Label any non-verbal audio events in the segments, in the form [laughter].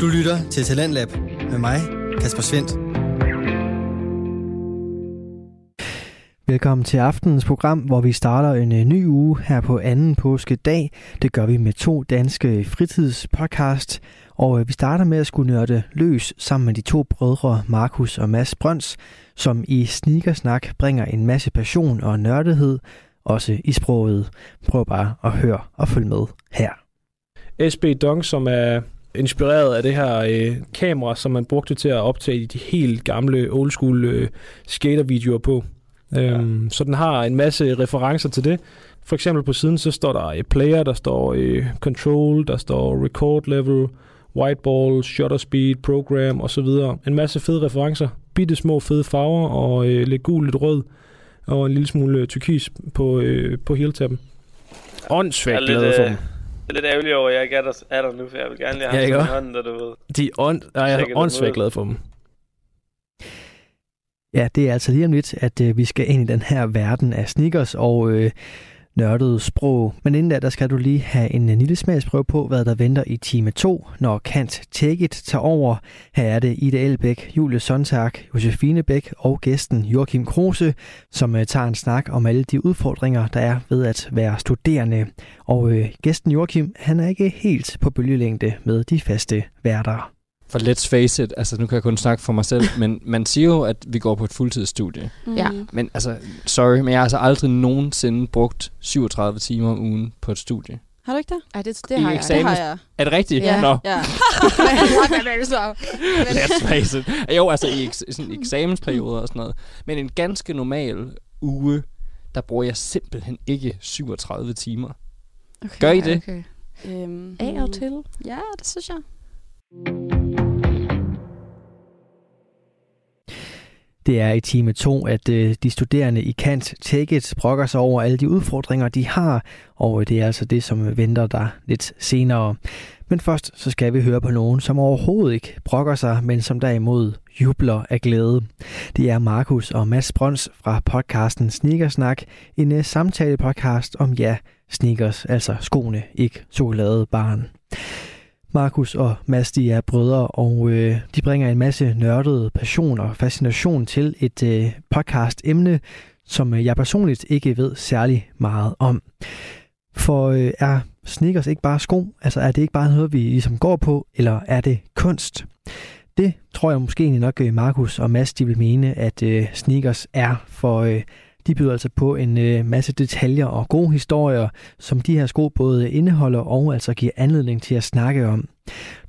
Du lytter til Talentlab med mig, Kasper Svendt. Velkommen til aftenens program, hvor vi starter en øh, ny uge her på anden påskedag. Det gør vi med to danske fritidspodcast, og øh, vi starter med at skulle nørde løs sammen med de to brødre Markus og Mads Brøns, som i Sneakersnak bringer en masse passion og nørdighed, også i sproget. Prøv bare at høre og følge med her. SB Dong, som er inspireret af det her øh, kamera, som man brugte til at optage de helt gamle old school øh, skatervideoer på. Øhm, ja. Så den har en masse referencer til det. For eksempel på siden, så står der øh, player, der står øh, control, der står record level, white ball, shutter speed, program osv. En masse fede referencer. Bitte små fede farver og øh, lidt gul, lidt rød og en lille smule øh, turkis på, øh, på heltappen. Åndssvagt glad for dem. Jeg er lidt ærgerlig over, at jeg ikke er der, er der nu, for jeg vil gerne lige have Ja, ja, ikke hånden, der du ved. De er ånd, nej, jeg er åndssvagt glad for dem. Ja, det er altså lige om lidt, at øh, vi skal ind i den her verden af sneakers og øh, nørdede sprog. Men inden da, der skal du lige have en lille smagsprøve på, hvad der venter i time 2, når Kant Take It tager over. Her er det Ida Elbæk, Julie Sontag, Josefine Bæk og gæsten Joachim Kruse, som øh, tager en snak om alle de udfordringer, der er ved at være studerende. Og øh, gæsten Joachim, han er ikke helt på bølgelængde med de faste værter. For let's face it, altså nu kan jeg kun snakke for mig selv, [laughs] men man siger jo, at vi går på et fuldtidsstudie. Ja. Men altså, sorry, men jeg har altså aldrig nogensinde brugt 37 timer om ugen på et studie. Har du ikke det? Ej, det, I det har jeg. Det har jeg. Er det rigtigt? Ja. Nå, Ja. [laughs] [laughs] let's face it. Jo, altså i eks- sådan eksamensperioder og sådan noget. Men en ganske normal uge, der bruger jeg simpelthen ikke 37 timer. Okay. Gør I det? Okay. Øhm, Af og til. Ja, det synes jeg. Det er i time 2, at øh, de studerende i Kant Take It brokker sig over alle de udfordringer, de har, og øh, det er altså det, som venter der lidt senere. Men først så skal vi høre på nogen, som overhovedet ikke brokker sig, men som derimod jubler af glæde. Det er Markus og Mads Brøns fra podcasten Sneakersnak, en øh, samtale-podcast om ja, sneakers, altså skoene, ikke chokoladebaren. Markus og Mads, de er brødre, og øh, de bringer en masse nørdet passion og fascination til et øh, podcast-emne, som øh, jeg personligt ikke ved særlig meget om. For øh, er sneakers ikke bare sko? Altså er det ikke bare noget, vi ligesom går på, eller er det kunst? Det tror jeg måske egentlig nok, øh, Markus og Mads, de vil mene, at øh, sneakers er, for øh, de byder altså på en øh, masse detaljer og gode historier, som de her sko både indeholder og altså giver anledning til at snakke om.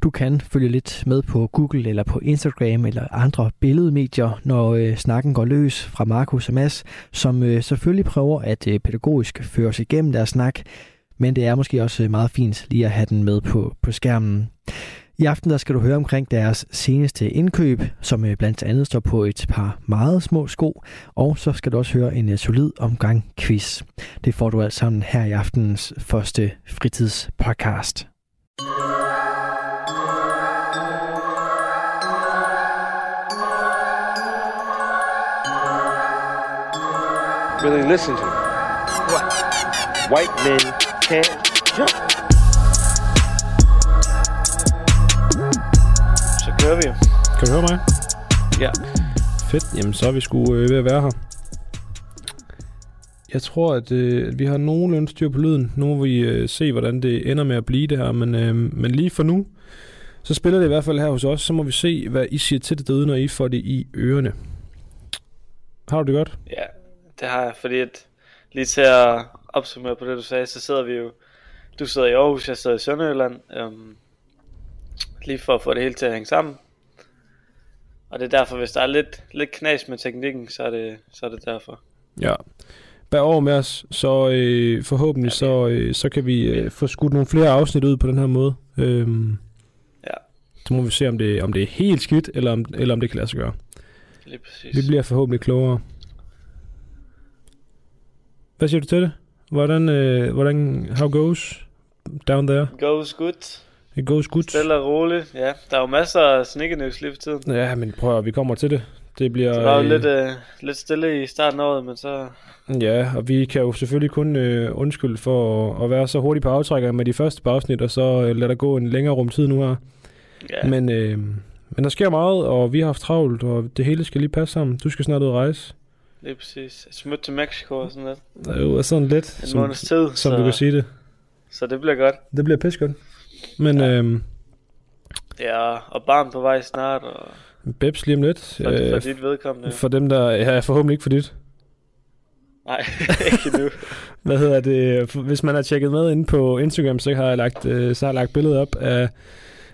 Du kan følge lidt med på Google eller på Instagram eller andre billedmedier, når øh, snakken går løs fra Markus og Mads, som øh, selvfølgelig prøver at øh, pædagogisk føre sig igennem deres snak, men det er måske også øh, meget fint lige at have den med på, på skærmen. I aften der skal du høre omkring deres seneste indkøb, som øh, blandt andet står på et par meget små sko, og så skal du også høre en øh, solid omgang quiz. Det får du alt sammen her i aftenens første fritidspodcast. really listen to. What? White men can't jump. Så kører vi. Kan du høre mig? Ja. Fedt. Jamen, så er vi sgu øh, ved at være her. Jeg tror, at, øh, at vi har nogenlunde styr på lyden. Nu må vi øh, se, hvordan det ender med at blive det her. Men, øh, men lige for nu, så spiller det i hvert fald her hos os. Så må vi se, hvad I siger til det derude, når I får det i ørerne. Har du det godt? Ja, det har jeg, fordi at lige til at opsummere på det, du sagde, så sidder vi jo, du sidder i Aarhus, jeg sidder i Sønderjylland, øhm, lige for at få det hele til at hænge sammen. Og det er derfor, hvis der er lidt, lidt knas med teknikken, så er det, så er det derfor. Ja. Bær over med os, så øh, forhåbentlig Ja, så, øh, så kan vi øh, få skudt nogle flere afsnit ud på den her måde. Øhm, Ja. Så må vi se, om det, om det er helt skidt, eller om, eller om det kan lade sig gøre. Lige præcis. Vi bliver forhåbentlig klogere. Hvad siger du til det? Hvordan, øh, hvordan, how goes down there? Goes good. It goes good. Stille og roligt. Ja, der er jo masser af sneakernews lige for tiden. Ja, men prøv at, vi kommer til det. Det bliver... Så der var jo øh, lidt, øh, lidt stille i starten af året, men så... Ja, og vi kan jo selvfølgelig kun øh, undskylde for at, at være så hurtigt på aftrækker med de første afsnit, og så øh, lade der gå en længere rum tid nu her. Ja, Men, øh, men der sker meget, og vi har haft travlt, og det hele skal lige passe sammen. Du skal snart ud og rejse. lige præcis. Smut til Mexico og sådan lidt. Er jo sådan lidt, En som, måneds tid, som så, du kan sige det. så det bliver godt. Det bliver pisse godt. Men Ja. ja. øh, Ja, og barn på vej snart, og Babs lige om lidt. for, for Øh, dit vedkommende. for dem, der... Ja, forhåbentlig ikke for dit. Nej, [laughs] ikke nu. Hvad hedder det? Hvis man har tjekket med inde på Instagram, så har jeg lagt, øh, så har jeg lagt billedet op af,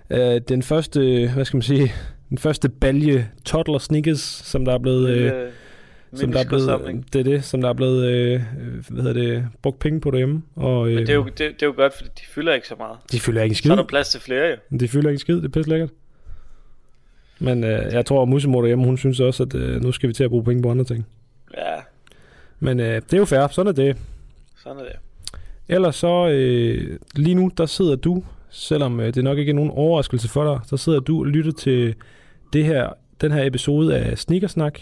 af den første, hvad skal man sige, den første balje toddler sneakers, som der er blevet, øh, som der er blevet, det er det, som der er blevet, øh, hvad hedder det, brugt penge på derhjemme. Og, øh, Men det er, jo, det, det er jo godt, fordi de fylder ikke så meget. de fylder ikke en Så skid. er der plads til flere jo. De fylder ikke en skid, det er pisse lækkert. Men øh, jeg tror, at musemor derhjemme, hun synes også, at øh, nu skal vi til at bruge penge på andre ting. Ja, Men øh, det er jo fair, sådan er det. sådan er det. Ellers så, øh, lige nu, der sidder du, selvom øh, det nok ikke er nogen overraskelse for dig, så sidder du og lytter til det her, den her episode af Sneakersnak.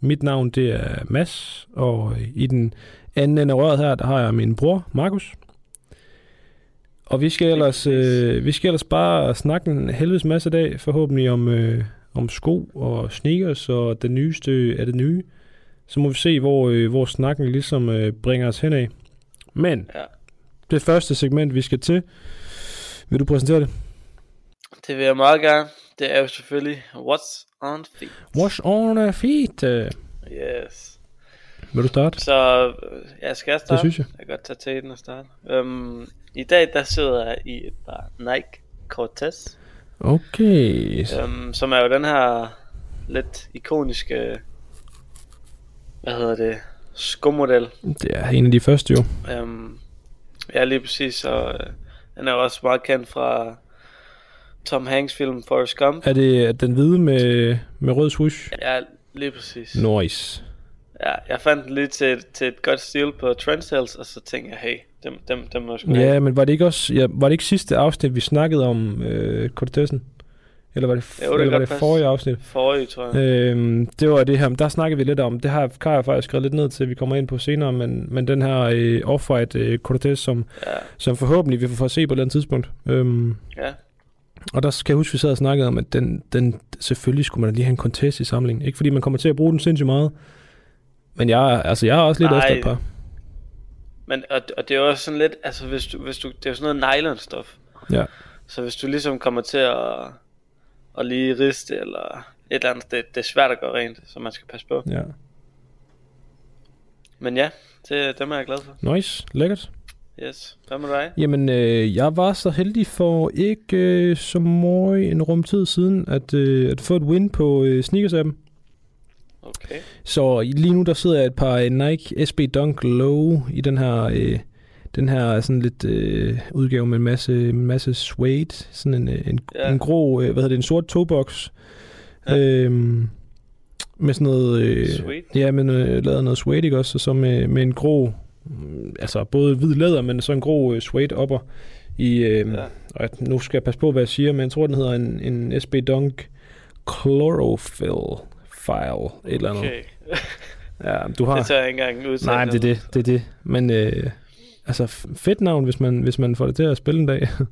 Mit navn, det er Mads, og i den anden ende af røret her, der har jeg min bror, Markus. Og vi skal ellers, øh, vi skal ellers bare snakke en helvedes masse dag, forhåbentlig om, øh, om sko og sneakers og det nyeste af det nye. Så må vi se, hvor, øh, hvor snakken ligesom øh, bringer os henad. Men Ja. det første segment, vi skal til, vil du præsentere det? Det vil jeg meget gerne. Det er jo selvfølgelig What's on feet. Wash on feet. Øh, Yes. Vil du starte? Så øh, jeg skal starte. Det synes jeg. Jeg kan godt tage til den og starte. Um, I dag der sidder jeg i et par Nike Cortez. Okay. Um, som er jo den her lidt ikoniske, hvad hedder det, skomodel. Det er en af de første jo. Um, ja, lige præcis. Og uh, den er jo også meget kendt fra Tom Hanks film Forrest Gump. Er det den hvide med, med rød swoosh? Ja, lige præcis. Nice. Ja, jeg fandt den lige til, til et godt stil på Trendsales, og så tænkte jeg, hey, dem, dem, dem må jeg sgu have. Ja, men var det ikke også ja, var det ikke sidste afsnit, vi snakkede om øh, Cortezen? Eller var det, Jo, det eller var det forrige afsnit? Forrige, tror jeg. Øhm, det var det her, der snakkede vi lidt om. Det har Kaja faktisk skrevet lidt ned til, vi kommer ind på senere, men, men den her øh, off-white øh, Cortez, som, Ja, som forhåbentlig vi får se på et eller andet tidspunkt. Øhm, ja. Og der skal jeg huske, vi sad og snakkede om, at den, den, selvfølgelig skulle man lige have en contest i samlingen. Ikke fordi man kommer til at bruge den sindssygt meget. Men jeg, altså, jeg er også lidt Nej. efter et par. Men, og, og det er jo også sådan lidt, altså hvis du, hvis du, det er jo sådan noget nylonstof. Ja. Så hvis du ligesom kommer til at, at lige riste eller et eller andet, det, det er svært at gøre rent, så man skal passe på. ja. Men ja, det, dem er jeg glad for. Nice. Lækkert. Yes. Hvad med dig? Jamen, øh, jeg var så heldig for ikke øh, så meget en rum tid siden, at, øh, at få et win på øh, sneakers-appen. Okay. Så lige nu der sidder jeg et par øh, Nike SB Dunk Low i den her øh, den her sådan lidt øh, udgave med en masse en masse suede, sådan en øh, en, Ja. en grå, øh, hvad hedder det, en sort togebox. Ja. Øhm, med sådan noget øh, Sweet. Ja, men øh, lavet noget suede ikke også, og så med, med en grå altså både hvid læder, men så en grå øh, suede upper i øh, Ja. ja. og nu skal jeg passe på hvad jeg siger, men jeg tror den hedder en en SB Dunk Chlorophyll file et eller andet. Okay. [laughs] Ja, du har... Det tager jeg ikke engang udtale. Nej, det er det, det er det. Men øh, altså, fedt navn, hvis man, hvis man får det til at spille en dag. [laughs]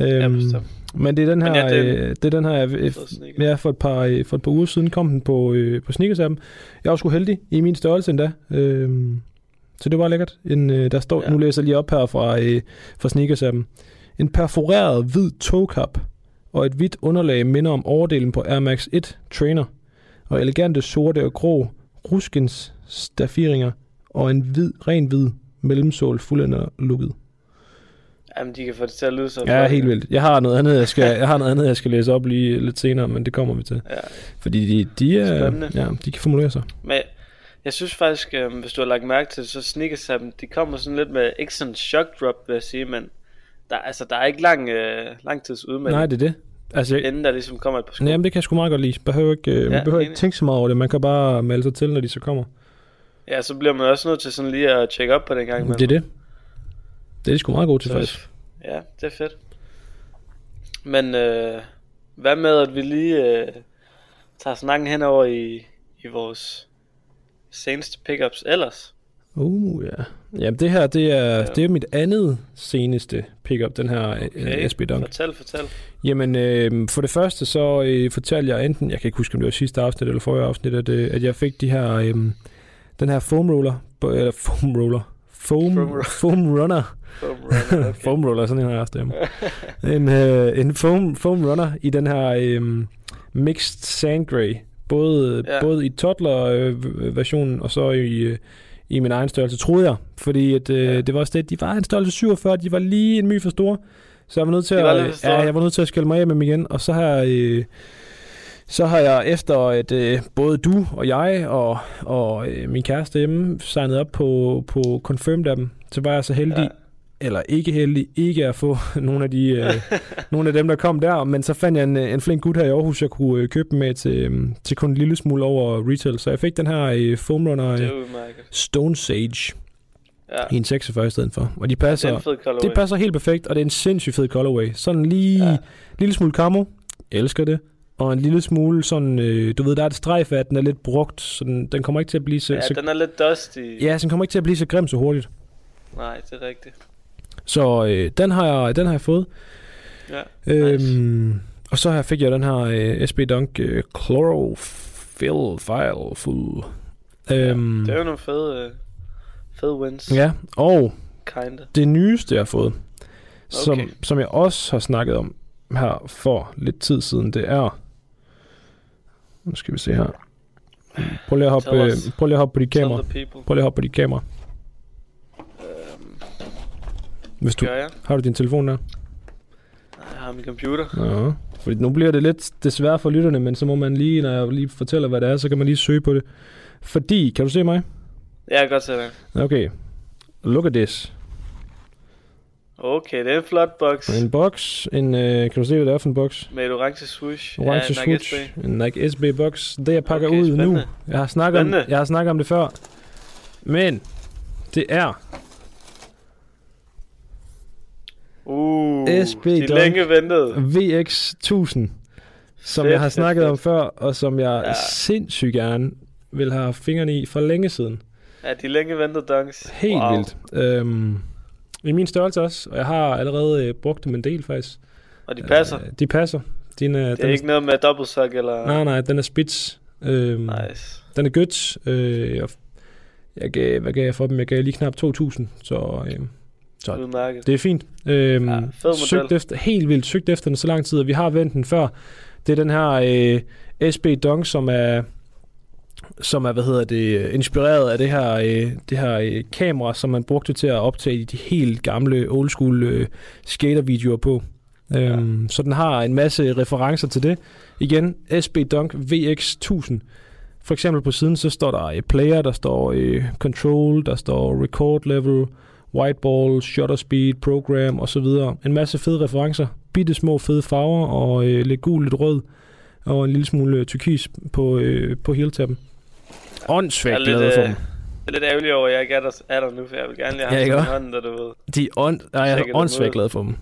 Ja, øhm, bestemt. men det er den her, Men ja, det er øh, det er den her, jeg, øh, ja, for et par, øh, for et par uger siden kom den på, øh, på sneakers-appen. Jeg var sgu heldig i min størrelse endda. Øhm, så det var lækkert. En, øh, der står, Ja. nu læser jeg lige op her fra, øh, fra sneakers-appen. En perforeret hvid togkap og et hvidt underlag minder om overdelen på Air Max 1 Trainer og elegante sorte og grå ruskens staffiringer og en hvid, ren hvid mellemsål fuldender lukket. Jamen, de kan få det til at lyde så Ja, helt vildt. Jeg har noget andet, jeg skal, jeg har noget andet, jeg skal læse op lige lidt senere, men det kommer vi til. Ja. Fordi de, de, er, Spændende. ja, de kan formulere sig. Men jeg synes faktisk, øh, hvis du har lagt mærke til det, så sneakers dem, de kommer sådan lidt med, ikke sådan shock drop, vil jeg sige, men der, altså, der er ikke lang, øh, lang tids udmelding, Nej, det er det. Altså, jeg, inden der ligesom kommer et par sko. jamen, det kan jeg sgu meget godt lide. Behøver ikke, øh, Ja, man behøver ikke tænke så meget over det. Man kan bare melde sig til, når de så kommer. Ja, så bliver man også nødt til sådan lige at tjekke op på den gang. Det er det. Det er de sgu meget gode til, faktisk. Ja, det er fedt. Men øh, hvad med, at vi lige øh, tager snakken henover i, i vores seneste pickups ellers? Uh, ja. Jamen, det her, det er, Ja. det er mit andet seneste pickup, den her okay. Okay, SB Dunk. Fortæl, fortæl. Jamen, øh, for det første, så øh, fortalte jeg enten, jeg kan ikke huske, om det var sidste afsnit eller forrige afsnit, at, øh, at jeg fik de her, øh, den her foam roller, eller foam roller, foam, Foam foam runner, Foam runner, okay. [laughs] foam roller, sådan en har jeg også en, øh, en foam, foam runner i den her øh, mixed sand grey, både, ja. Både i toddler-versionen og så i, øh, i min egen størrelse, troede jeg. Fordi at, øh, Ja. det var også det, de var en størrelse 47, de var lige en my for store. Så jeg var nødt til at, ja, jeg var nødt til at skælde mig af med dem igen. Og så har, øh, så har jeg efter, at øh, både du og jeg og, og øh, min kæreste hjemme signet op på, på Confirmed af dem, så var jeg så heldig, Ja. Eller ikke heldig, ikke at få [laughs] nogle af, de, øh, [laughs] nogle af dem, der kom der. Men så fandt jeg en, øh, en flink gut her i Aarhus, jeg kunne øh, købe med til, øh, til kun en lille smule over retail. Så jeg fik den her øh, Foam Runner Det øh. Stone Sage Ja, i en 46 i stedet for. Og de det er passer, en colorway. det passer helt perfekt, og det er en sindssygt fed colorway. Sådan lige ja. Ja. lille smule camo. Elsker det. Og en lille smule sådan, øh, du ved, der er et strejf af, den er lidt brugt, så den, den kommer ikke til at blive så, Ja, så den er lidt dusty. ja, så den kommer ikke til at blive så grim så hurtigt. Nej, det er rigtigt. Så øh, den, har jeg, den har jeg fået. Ja, Øhm, og så her fik jeg den her øh, SB Dunk øh, Chlorophyll File Full. Øhm, det er jo nogle fede, øh, fede wins. ja, og Kinda. det nyeste, jeg har fået, som, Okay. som jeg også har snakket om her for lidt tid siden, det er... Nu skal vi se her. Prøv lige at hoppe, øh, prøv lige at hoppe på de Tell kamera. Prøv lige at hoppe på de kamera. Øhm, Hvis du, jeg? har du din telefon der? Jeg har min computer. Ja. Fordi nu bliver det lidt desværre for lytterne, men så må man lige, når jeg lige fortæller, hvad det er, så kan man lige søge på det. Fordi, kan du se mig? Jeg kan godt se det. Okay. Look at this. Okay, det er en flot box. En box. En, øh, kan du se, hvad det er for en box? Med et orange swoosh. Orange ja, Nike switch. SB. En Nike SB box. Det jeg pakker Okay, ud nu. spændende. Jeg har, snakket om, jeg har snakket om det før. Men det er Uh, SB de Dunk. længe ventede. VX 1000. Som Fedt, jeg har snakket fedt. om før, og som jeg Ja. sindssygt gerne vil have fingrene i for længe siden. Ja, de længe ventede dunks. Helt wow. vildt. Øhm, I min størrelse også, og jeg har allerede øh, brugt dem en del faktisk. Og de passer. Øh, de passer. Din, øh, det den er ikke noget med double suck eller... Nej, nej, den er spids. Øhm, Nice. Den er good. Øh, jeg, jeg gav, hvad gav jeg for dem? Jeg gav lige knap 2.000, så, øh, så Udmærket. det er fint. Øhm, Ja, fed søgt efter, helt vildt søgt efter den så lang tid, og vi har vendt den før. Det er den her øh, SB Dunk, som er som er, hvad hedder det, inspireret af det her, øh, det her øh, kamera, som man brugte til at optage de helt gamle old school øh, skatervideoer på. Øhm, Så den har en masse referencer til det. Igen, SB Dunk VX 1000. For eksempel på siden, så står der øh, player, der står øh, control, der står record level, white ball, shutter speed, program osv. En masse fede referencer. Bitte små fede farver og øh, lidt gul, lidt rød og en lille smule øh, turkis på, øh, på heltappen. Åndssvagt Jeg er lidt, glad for øh, dem. Jeg er lidt ærgerlig over, at jeg ikke er der, er der nu, for jeg vil gerne lige have Ja, ja, ikke sådan en hånd, der du ved. De er ånd, nej, jeg er åndssvagt glad for dem.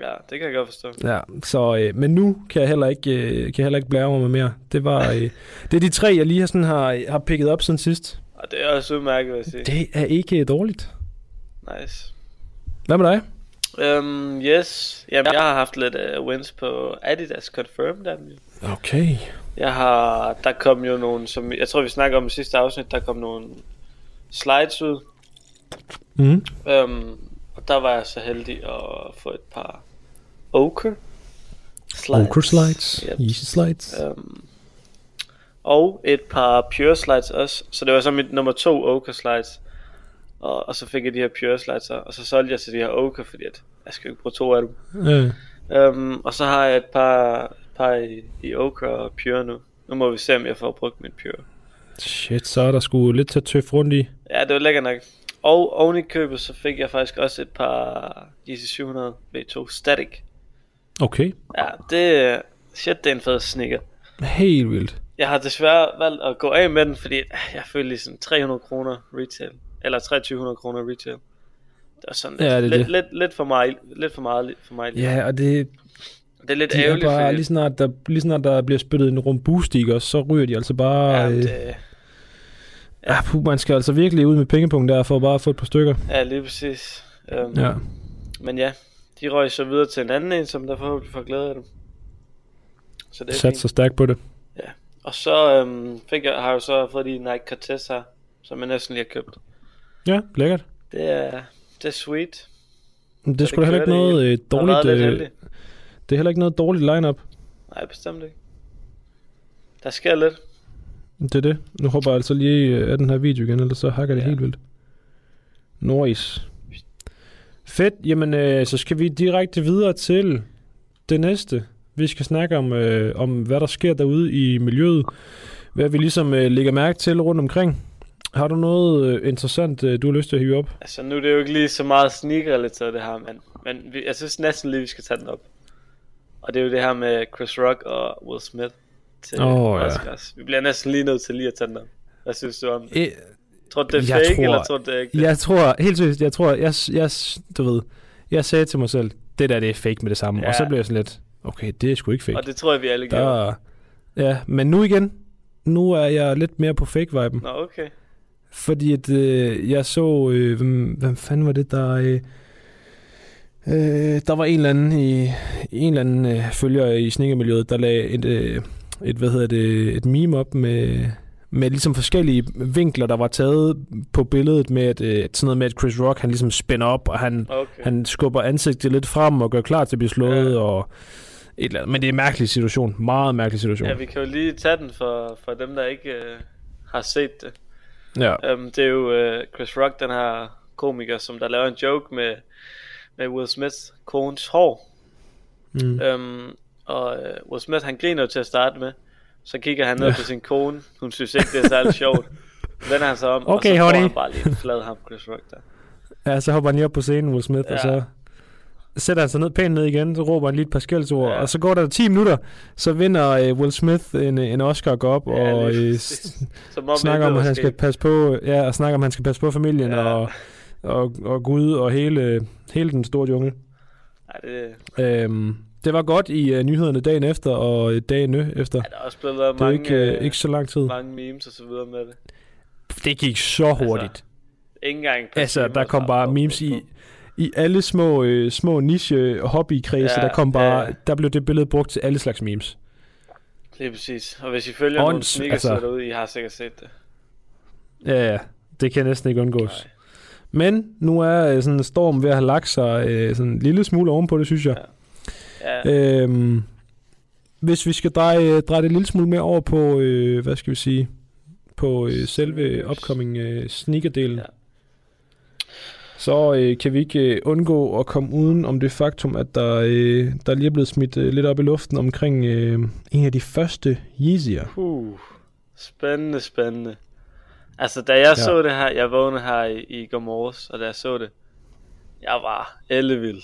Ja, det kan jeg godt forstå. Ja, så, øh, men nu kan jeg heller ikke, øh, kan jeg heller ikke blære mig med mere. Det var, øh, [laughs] det er de tre, jeg lige har, sådan, har, har picket op siden sidst. Og det er også udmærket, vil jeg sige. Det er ikke øh, dårligt. Nice. Hvad med dig? Um, yes. Jamen, jeg har haft lidt uh, wins på Adidas Confirmed jo. Okay. Jeg har, der kom jo nogle, som jeg tror vi snakker om i sidste afsnit, der kom nogle slides ud. Mm. Um, og der var jeg så heldig at få et par Ochre slides. Ochre slides. Yep. Easy slides. Um, og et par Pure slides også. Så det var så mit nummer to Ochre slides. Og, og så fik jeg de her Pure slides, og så solgte jeg til de her Ochre, fordi at jeg skal jo ikke bruge to af dem. Øh. Um, og så har jeg et par, et par i, i Ochre og Pure nu. Nu må vi se, om jeg får brugt mit Pure. Shit, så er der sgu lidt til at tøffe rundt i. Ja, det var lækkert nok. Og oven i købet, så fik jeg faktisk også et par Yeezy 700 V2 Static. Okay. Ja, det, shit, det er en fed sneaker. Helt vildt. Jeg har desværre valgt at gå af med den, fordi øh, jeg følte ligesom 300 kroner retail. Eller 2300 kroner retail. Det var sådan lidt, Ja, det er lidt, det. lidt, lidt, for mig, lidt for meget for mig. Ja, og det, Det er lidt de er ærgerligt, bare, fordi... lige snart, der, lige snart der bliver spyttet en rum boostik, og så ryger de altså bare... ja, øh, det, Ja, puh, man skal altså virkelig ud med pengepunkt der, for bare at få et par stykker. Ja, lige præcis. Um, Ja. Men ja, de røg så videre til en anden en, som der forhåbentlig får glæde af dem. Så det er Sat så stærkt på det. Og så um, fik jeg, har jeg jo så fået de Nike Cortez her, som jeg næsten lige har købt. Ja, lækkert. Det er, det er sweet. Men det er sgu heller ikke noget øh, dårligt... Øh, det er heller ikke noget dårligt lineup. Nej, bestemt ikke. Der sker lidt. Det er det. Nu hopper jeg altså lige øh, af den her video igen, ellers så hakker det Ja. helt vildt. Nice. Fedt. Jamen, øh, så skal vi direkte videre til det næste. Vi skal snakke om, øh, om hvad der sker derude i miljøet. Hvad vi ligesom øh, lægger mærke til rundt omkring. Har du noget øh, interessant, øh, du har lyst til at hive op? Altså, nu er det jo ikke lige så meget sneaker-relateret det her, men, men vi, jeg synes næsten lige, vi skal tage den op. Og det er jo det her med Chris Rock og Will Smith til oh, ja. Oscars. Vi bliver næsten lige nødt til lige at tage den op. Hvad synes du om det? Øh, Tror du, det er jeg fake, tror- eller tror du, det er ikke det? jeg tror, helt seriøst, jeg tror, jeg, jeg, du ved, jeg sagde til mig selv, det der, det er fake med det samme. Ja. Og så blev jeg sådan lidt, okay, det er sgu ikke fake. Og det tror jeg, vi alle gjorde. Der, ja, men nu igen, nu er jeg lidt mere på fake-viben. Nå, okay. Fordi at øh, jeg så, øh, hvem, hvem fanden var det, der... Øh, øh, der var en eller anden, i, en eller anden øh, følger i sneakermiljøet, der lagde et, øh, et, hvad hedder det, et meme op med, med ligesom forskellige vinkler, der var taget på billedet med, at, øh, sådan noget med, at Chris Rock, han ligesom spænder op, og han, okay. han skubber ansigtet lidt frem og gør klar til at blive slået, ja. og et eller andet. Men det er en mærkelig situation. Meget mærkelig situation. Ja, vi kan jo lige tage den for, for dem, der ikke øh, har set det. Ja. Um, det er jo øh, Chris Rock, den her komiker, som der laver en joke med, med Will Smiths kones hår. Mm. Um, og øh, Will Smith, han griner til at starte med. Så kigger han ned Ja. på sin kone. Hun synes ikke, det er særlig sjovt. Vender han sig om, Okay, og så får honey. han bare lige flad ham, Chris Rock der. Ja, så hopper han lige op på scenen, Will Smith, ja. og så sætter han sig ned pænt ned igen, så råber han lige et par skældsord, ja. Ja. og så går der 10 minutter, så vinder uh, Will Smith en, en Oscar går op, Ja, og øh, [laughs] om snakker om, at han skal passe på, ja, og snakker om, at han skal passe på familien, ja. Ja. og, og, og Gud, og hele, hele den store jungle. Ej, det, Øhm, det var godt i uh, nyhederne dagen efter, og øh, dagen efter. ja, der er også blevet lavet Det mange, ikke, øh, øh, ikke så lang tid. mange memes og så videre med det. Det gik så hurtigt. Ikke engang Altså, der kom bare memes i. i alle små, øh, små niche hobbykredse, Ja, der kom bare, ja. der blev det billede brugt til alle slags memes. Lige præcis. Og hvis I følger nogle Ånds- sneakers altså- derude, I har sikkert set det. Ja, ja, det kan næsten ikke undgås. Nej. Men nu er øh, sådan en storm ved at have lagt sig øh, sådan en lille smule ovenpå det, synes jeg. Ja, Øhm, hvis vi skal dreje, dreje det en lille smule mere over på, øh, hvad skal vi sige, på øh, selve upcoming øh, sneakerdelen, ja. Så øh, kan vi ikke øh, undgå at komme uden om det faktum, at der, øh, der lige er blevet smidt øh, lidt op i luften omkring øh, en af de første Yeezy'er. Uh, spændende, spændende. Altså, da jeg Ja. så det her, jeg vågnede her i, i går morges, og da jeg så det, jeg var ellevild.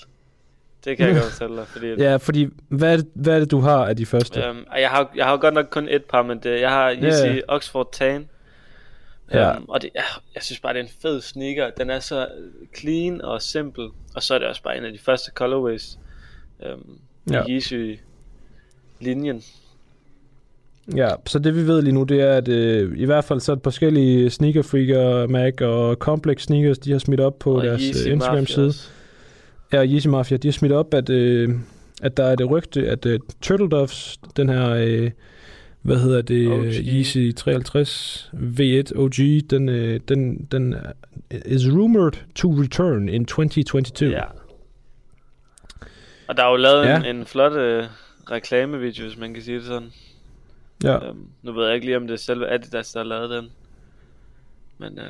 Det kan jeg godt fortælle dig, fordi... [laughs] Ja, fordi hvad er, det, hvad er det, du har af de første? Øhm, jeg har, jeg har godt nok kun et par, men det, jeg har Yeezy Ja. Oxford Tan. Ja. Øhm, og det, jeg, jeg synes bare, det er en fed sneaker. Den er så clean og simpel. Og så er det også bare en af de første colorways. Øhm, Ja. ja. Yeezy linjen. Ja, så det vi ved lige nu, det er, at øh, i hvert fald så er et par forskellige sneakerfreaker, Mac og Complex Sneakers, de har smidt op på og deres Yeezy øh, Instagram-side. Ja, Yeezy Mafia, de har smidt op, at, øh, at der er det rygte, at øh, Turtle Doves, den her, øh, hvad hedder det, OG. Yeezy 53 V1 OG, den, øh, den, den is rumored to return in 2022. Ja. Og der er jo lavet Ja. en, en flot øh, reklamevideo, hvis man kan sige det sådan. ja. Øhm, nu ved jeg ikke lige, om det er selve Adidas, der har lavet den. Men øh,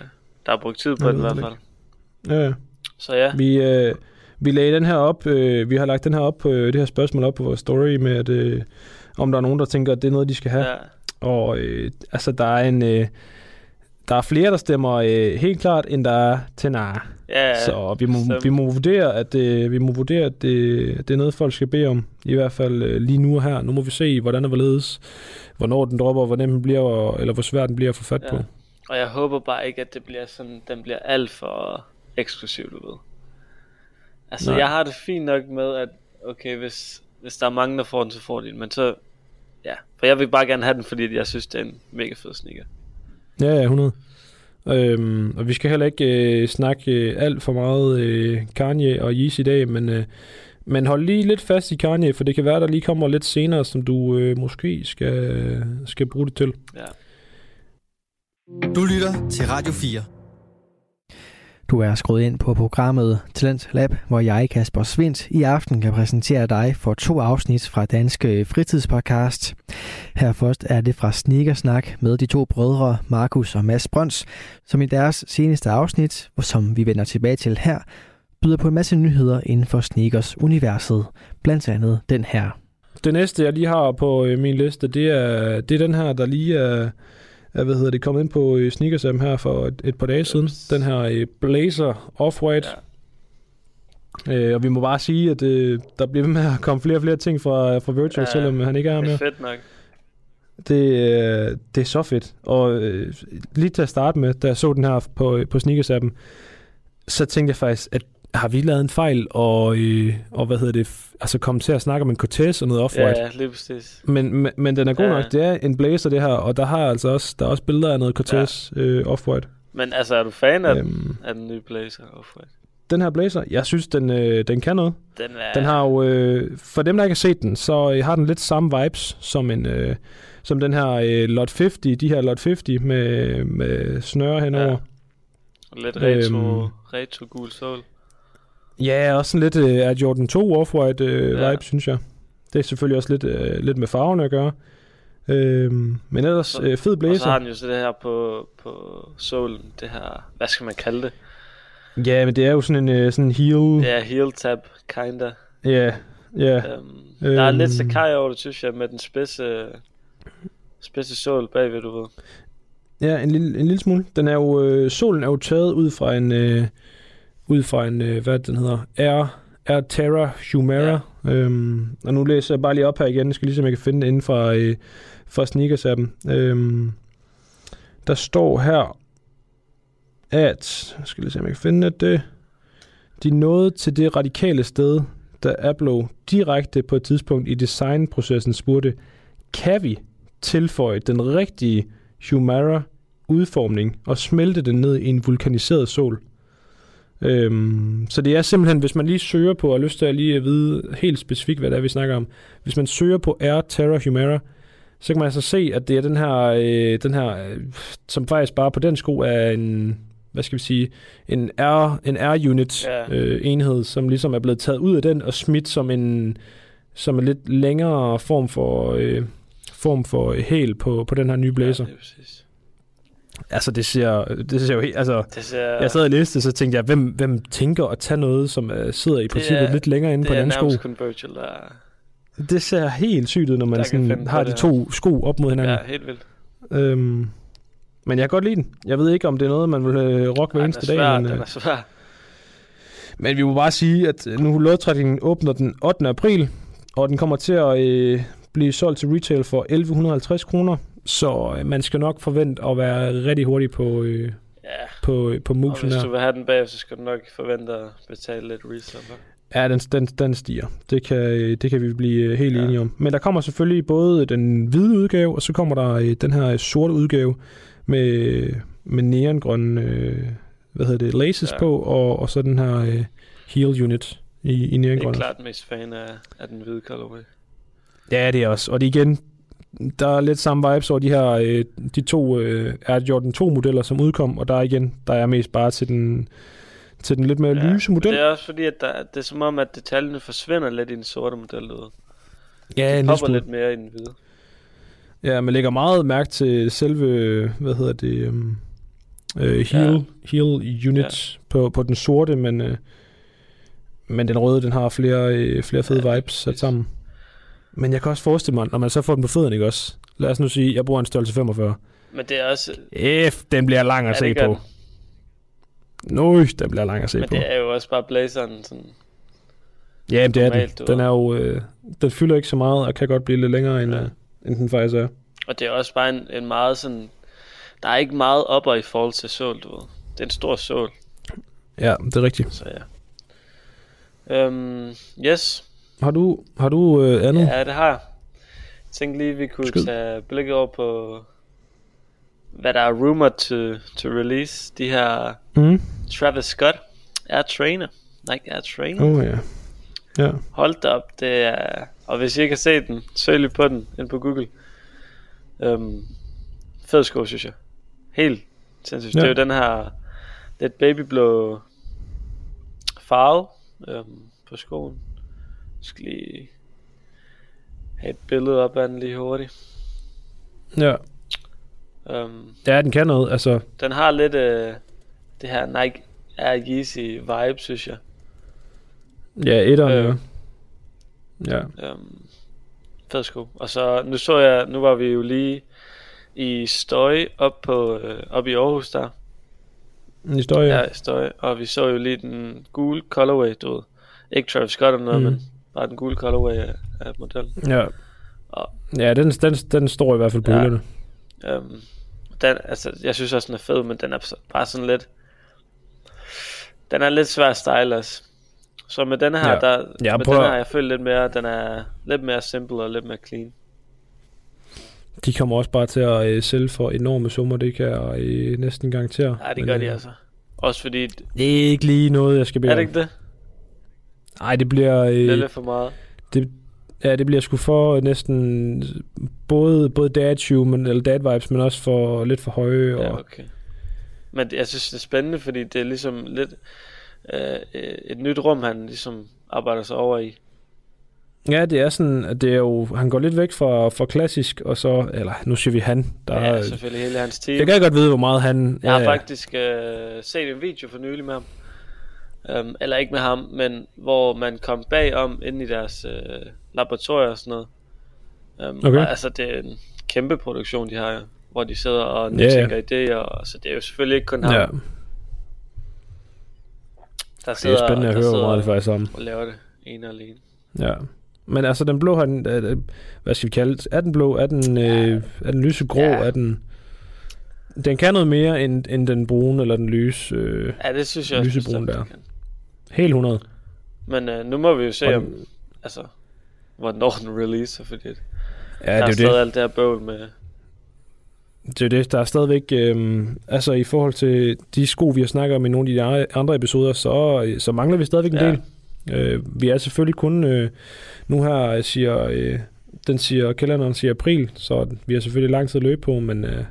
der er brugt tid på Jeg den i hvert fald. ja, ja. Så ja, Vi, øh, vi lagde den her op, øh, vi har lagt den her op på øh, det her spørgsmål op på vores story med, at, øh, om der er nogen, der tænker, at det er noget, de skal have. ja. Og øh, altså, der er en... Øh, der er flere, der stemmer øh, helt klart, end der er til nej. ja Så vi må, vi må vurdere, at, øh, vi må vurdere, at det, det er noget, folk skal bede om. I hvert fald øh, lige nu her. Nu må vi se, hvordan og hvorledes, hvornår den dropper, hvor nem den bliver, og, eller hvor svært den bliver at få fat Ja. på. Og jeg håber bare ikke, at det bliver sådan, den bliver alt for eksklusiv, du ved. Altså. Nej. jeg har det fint nok med, at okay, hvis, hvis der er mange, der får den, så får de den. Men så, ja. For jeg vil bare gerne have den, fordi jeg synes, det er en mega fed sneaker. Ja, ja, 100. Øhm, og vi skal heller ikke øh, snakke øh, alt for meget øh, Kanye og Yeezy i dag, men, øh, men hold lige lidt fast i Kanye, for det kan være, der lige kommer lidt senere, som du øh, måske skal, skal bruge det til. Ja. Du lytter til Radio 4. Du er skruet ind på programmet Talent Lab, hvor jeg, Kasper Svindt, i aften kan præsentere dig for to afsnit fra Danske Fritidspodcast. Her først er det fra Sneakersnak med de to brødre Markus og Mads Brøns, som i deres seneste afsnit, som vi vender tilbage til her, byder på en masse nyheder inden for sneakers-universet, blandt andet den her. Det næste, jeg lige har på øh, min liste, det er, det er den her, der lige er, Uh hvad hedder det, kommet ind på øh, Sneakersam her for et, et par dage siden. Den her øh, Blazer Off-White. Ja. Øh, og vi må bare sige, at øh, der bliver ved med at komme flere og flere ting fra, fra Virtual, ja, selvom han ikke er her Det mere. er fedt nok. Det, øh, det er så fedt. Og øh, lige til at starte med, da jeg så den her på, på Sneakers-appen, så tænkte jeg faktisk, at har vi lavet en fejl, og, øh, og hvad hedder det, altså komme til at snakke om en Cortez og noget off-white. Ja, lige præcis. Men, men, men den er god Ja. nok. Det er en blazer, det her, og der har altså også, der er også billeder af noget Cortez ja. øh, off-white. Men altså, er du fan af, den, Øhm, af den nye Blazer? Off-White? den her blazer, jeg synes, den, øh, den kan noget. Den er... Den har jo, øh, for dem, der ikke har set den, så øh, har den lidt samme vibes som en... Øh, som den her øh, Lot 50, de her Lot 50 med, med snøre henover. Ja. Lidt retro, Øhm. retro gul sol. Ja, også sådan lidt øh, Air Jordan 2 Off-White øh, Ja. vibe, synes jeg. Det er selvfølgelig også lidt, øh, lidt med farverne at gøre. Øhm, men ellers Så- øh, fed Og så har den jo så det her på, på solen, det her, hvad skal man kalde det? Ja, men det er jo sådan en øh, sådan heel. Ja, heel tab, kinda. Ja, ja. Um, der er lidt Øhm. Sakai over det, synes jeg, med den spidse, spidse sol bagved, du ved. Ja, en lille, en lille smule. Den er jo, øh, solen er jo taget ud fra en, øh, ud fra en, øh, hvad den hedder, Air, Air Terra Humera. Ja. Øhm, og nu læser jeg bare lige op her igen. Jeg skal lige se, om jeg kan finde det inden fra, øh, fra sneakers-appen. Øhm, der står her, at, jeg skal lige se, om jeg kan finde det, de nåede til det radikale sted, da Apple direkte på et tidspunkt i designprocessen spurgte, kan vi tilføje den rigtige Humara udformning og smelte den ned i en vulkaniseret sol. Øhm, så det er simpelthen, hvis man lige søger på, og har lyst til at lige at vide helt specifikt, hvad det er, vi snakker om. Hvis man søger på Air Terra Humera, så kan man altså se, at det er den her, øh, den her øh, som faktisk bare på den sko er en, hvad skal vi sige, en R, en R-unit Ja. øh, enhed, som ligesom er blevet taget ud af den og smidt som en, som en lidt længere form for, øh, form for hæl på, på den her nye blazer. Ja, det er præcis. Altså, det ser, det ser jo helt... Altså, Det ser, jeg sad og læste, så tænkte jeg, hvem, hvem tænker at tage noget, som uh, sidder i princippet er- lidt længere inde det på den er anden sko? kun Virgil, der Det ser helt sygt ud, når man sådan har de det to sko op mod hinanden. ja, helt vildt. Øhm, men jeg kan godt lide den. Jeg ved ikke, om det er noget, man vil øh, rocke hver eneste den er dag. svær, Men, den øh, er svær. men vi må bare sige, at nu lodtrækningen åbner den 8. april, og den kommer til at øh, blive solgt til retail for 1150 kroner. Så øh, man skal nok forvente at være rigtig hurtig på, øh, Ja, på, på og musen hvis her. du vil have den bag, så skal du nok forvente at betale lidt resale. Ja, den, den, den stiger. Det kan, det kan vi blive øh, helt Ja. enige om. Men der kommer selvfølgelig både den hvide udgave, og så kommer der øh, den her sorte udgave med, med neongrønne øh, hvad hedder det, laces Ja. på, og, og så den her øh, heel unit i, i Jeg er neongrønne. klart mest fan af, af den hvide colorway. Ja, det er også. Og det er igen, der er lidt samme vibes over de her øh, de to øh, Air Jordan 2 modeller, som udkom, og der er igen, der er mest bare til den, til den lidt mere ja, lyse model. Det er også fordi, at der, det er som om, at detaljerne forsvinder lidt i den sorte model. Ved. ja, De en popper lidt mere i den hvide. Ja, man lægger meget mærke til selve, hvad hedder det, um, uh, heel, Ja. ja. heel unit ja. på, på den sorte, men, uh, men den røde, den har flere, uh, flere fede Ja, vibes sat sammen. Men jeg kan også forestille mig, når man så får den på fødderne, ikke også? Lad os nu sige, jeg bruger en størrelse 45. Men det er også... F, den bliver lang at Ja, se på. Nøj, den bliver lang at se Men på. det er jo også bare blazeren sådan... Ja, men det er den. Den er jo, øh, den fylder ikke så meget, og kan godt blive lidt længere, end, Ja. øh, end den faktisk er. Og det er også bare en, en meget sådan... Der er ikke meget opper i forhold til sål, du ved. Det er en stor sål, Ja, det er rigtigt. så ja. Um, yes, Har du, har du øh, andet? ja, det har jeg. Jeg tænkte lige, vi kunne Skyd. tage blikket over på hvad der er rumored to, to release, de her Mm. Travis Scott er trainer. Nike er trainer. Oh ja. Ja. Hold da op, det er... Og hvis I ikke har set den, søg lige på den ind på Google. Um, fed sko, synes jeg. Helt sindssygt. Ja. Det er jo den her lidt babyblå farve um, på skoen. Skal lige have et billede op af den lige hurtigt. Ja. Um, Ja, den kan noget. Altså, den har lidt uh, det her Nike Air Yeezy vibe, synes jeg. ja, etteren, Øh. ja. Ja. Um, fed sko. Og så, nu så jeg, nu var vi jo lige i Støj op på, øh, op i Aarhus der. En historie. Ja, i Støj. Og vi så jo lige den gule colorway, du ved. Ikke Travis Scott eller noget, mm. men bare den gule colorway af, af modellen. Ja. Og- Ja, den, den, den står i hvert fald på Ja. hylderne. Um, den, altså, jeg synes også, den er fed, men den er bare sådan lidt... Den er lidt svær at style også. Så med den her, Ja. der, Ja, med prøv den her, jeg føler lidt mere, den er lidt mere simple og lidt mere clean. De kommer også bare til at øh, sælge for enorme summer, det kan jeg øh, næsten garantere. Ja, det Men, gør de øh, altså. Også fordi, Det er ikke lige noget, jeg skal bede er det ikke det? Nej, det bliver... Øh, Det er lidt for meget. Ja, det bliver sgu for næsten både, både dad men, eller dad vibes, men også for lidt for høje. Og, Ja, okay. Men det- jeg synes, det er spændende, fordi det er ligesom lidt øh, øh, et nyt rum, han ligesom arbejder sig over i. ja, det er sådan, at det er jo, han går lidt væk fra, fra klassisk, og så, eller nu siger vi han, der Der er, ja, selvfølgelig hele hans team. jeg kan godt vide, hvor meget han... Jeg har ja, faktisk øh, set en video for nylig med ham. Um, eller ikke med ham, men hvor man kom bagom inde i deres øh, laboratorier og sådan noget. Um, Okay. og, altså det er en kæmpe produktion, de har, hvor de sidder og ja. nytænker idéer. Og, så det er jo selvfølgelig ikke kun ham, ja, der det sidder, er spændende at høre, hvor meget det faktisk om. og laver det ene og alene. Ja. Men altså, den blå, han, øh, hvad skal vi kalde det? Er den blå? Er den, øh, er den lysegrå? Ja. Er den... Den kan noget mere end, end den brune eller den lyse. Øh, Ja, det synes jeg også Lysebrun bestemt, der. de kan. Helt 100. Men øh, nu må vi jo se, om, den- altså, hvornår den releaser, fordi ja, der det er er stadig det. alt det her bøvl med, Det er det. Der er stadigvæk, øh, altså i forhold til de sko, vi har snakket om i nogle af de andre- episoder, så, så mangler vi stadigvæk en Ja. del. Øh, vi er selvfølgelig kun, øh, nu her siger, øh, den siger, kalenderen siger april, så vi har selvfølgelig lang tid at løbe på, men øh,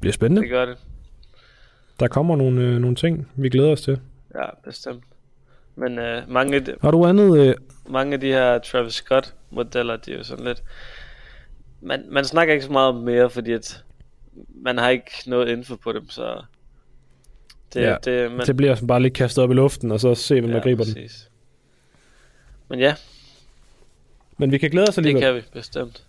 bliver spændende. det gør det. Der kommer nogle, øh, nogle ting, vi glæder os til. Ja, bestemt. Men øh, mange, af de, Har du andet? Øh, mange af de her Travis Scott modeller, de er jo sådan lidt... Man, man snakker ikke så meget om mere, fordi at man har ikke noget info på dem, så... Det, Ja, det, man, det bliver sådan bare lidt kastet op i luften, og så se, hvem der griber den. præcis. Men ja, Men vi kan glæde os det alligevel. kan vi bestemt.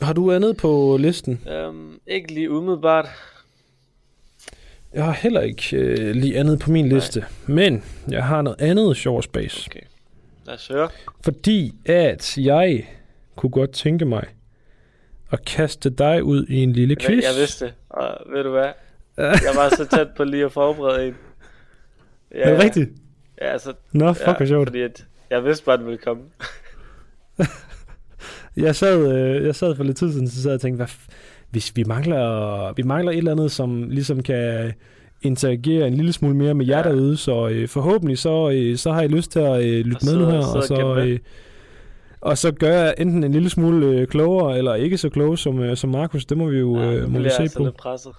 Har du andet på listen? Um, ikke lige umiddelbart. Jeg har heller ikke øh, lige andet på min Nej. liste, men jeg har noget andet sjov space. Okay. Lad os høre. Fordi at jeg kunne godt tænke mig at kaste dig ud i en lille quiz. jeg vidste det, og ved du hvad? [laughs] Jeg var så tæt på lige at forberede en. Ja, Er det rigtigt? Ja, altså, Nå, fuck, hvor sjovt. fordi at jeg vidste bare, at den ville komme. [laughs] Jeg sad, øh, jeg sad for lidt tid siden, så sad jeg og tænkte, hvad f- hvis vi mangler, vi mangler et eller andet, som ligesom kan interagere en lille smule mere med jer Ja. derude, så øh, forhåbentlig så, øh, så har I lyst til at øh, lytte Og med nu her, og så, øh, og så gør jeg enten en lille smule øh, klogere, eller ikke så klog som, øh, som Markus, det må vi jo Ja, øh, må vi se altså på. lidt presset.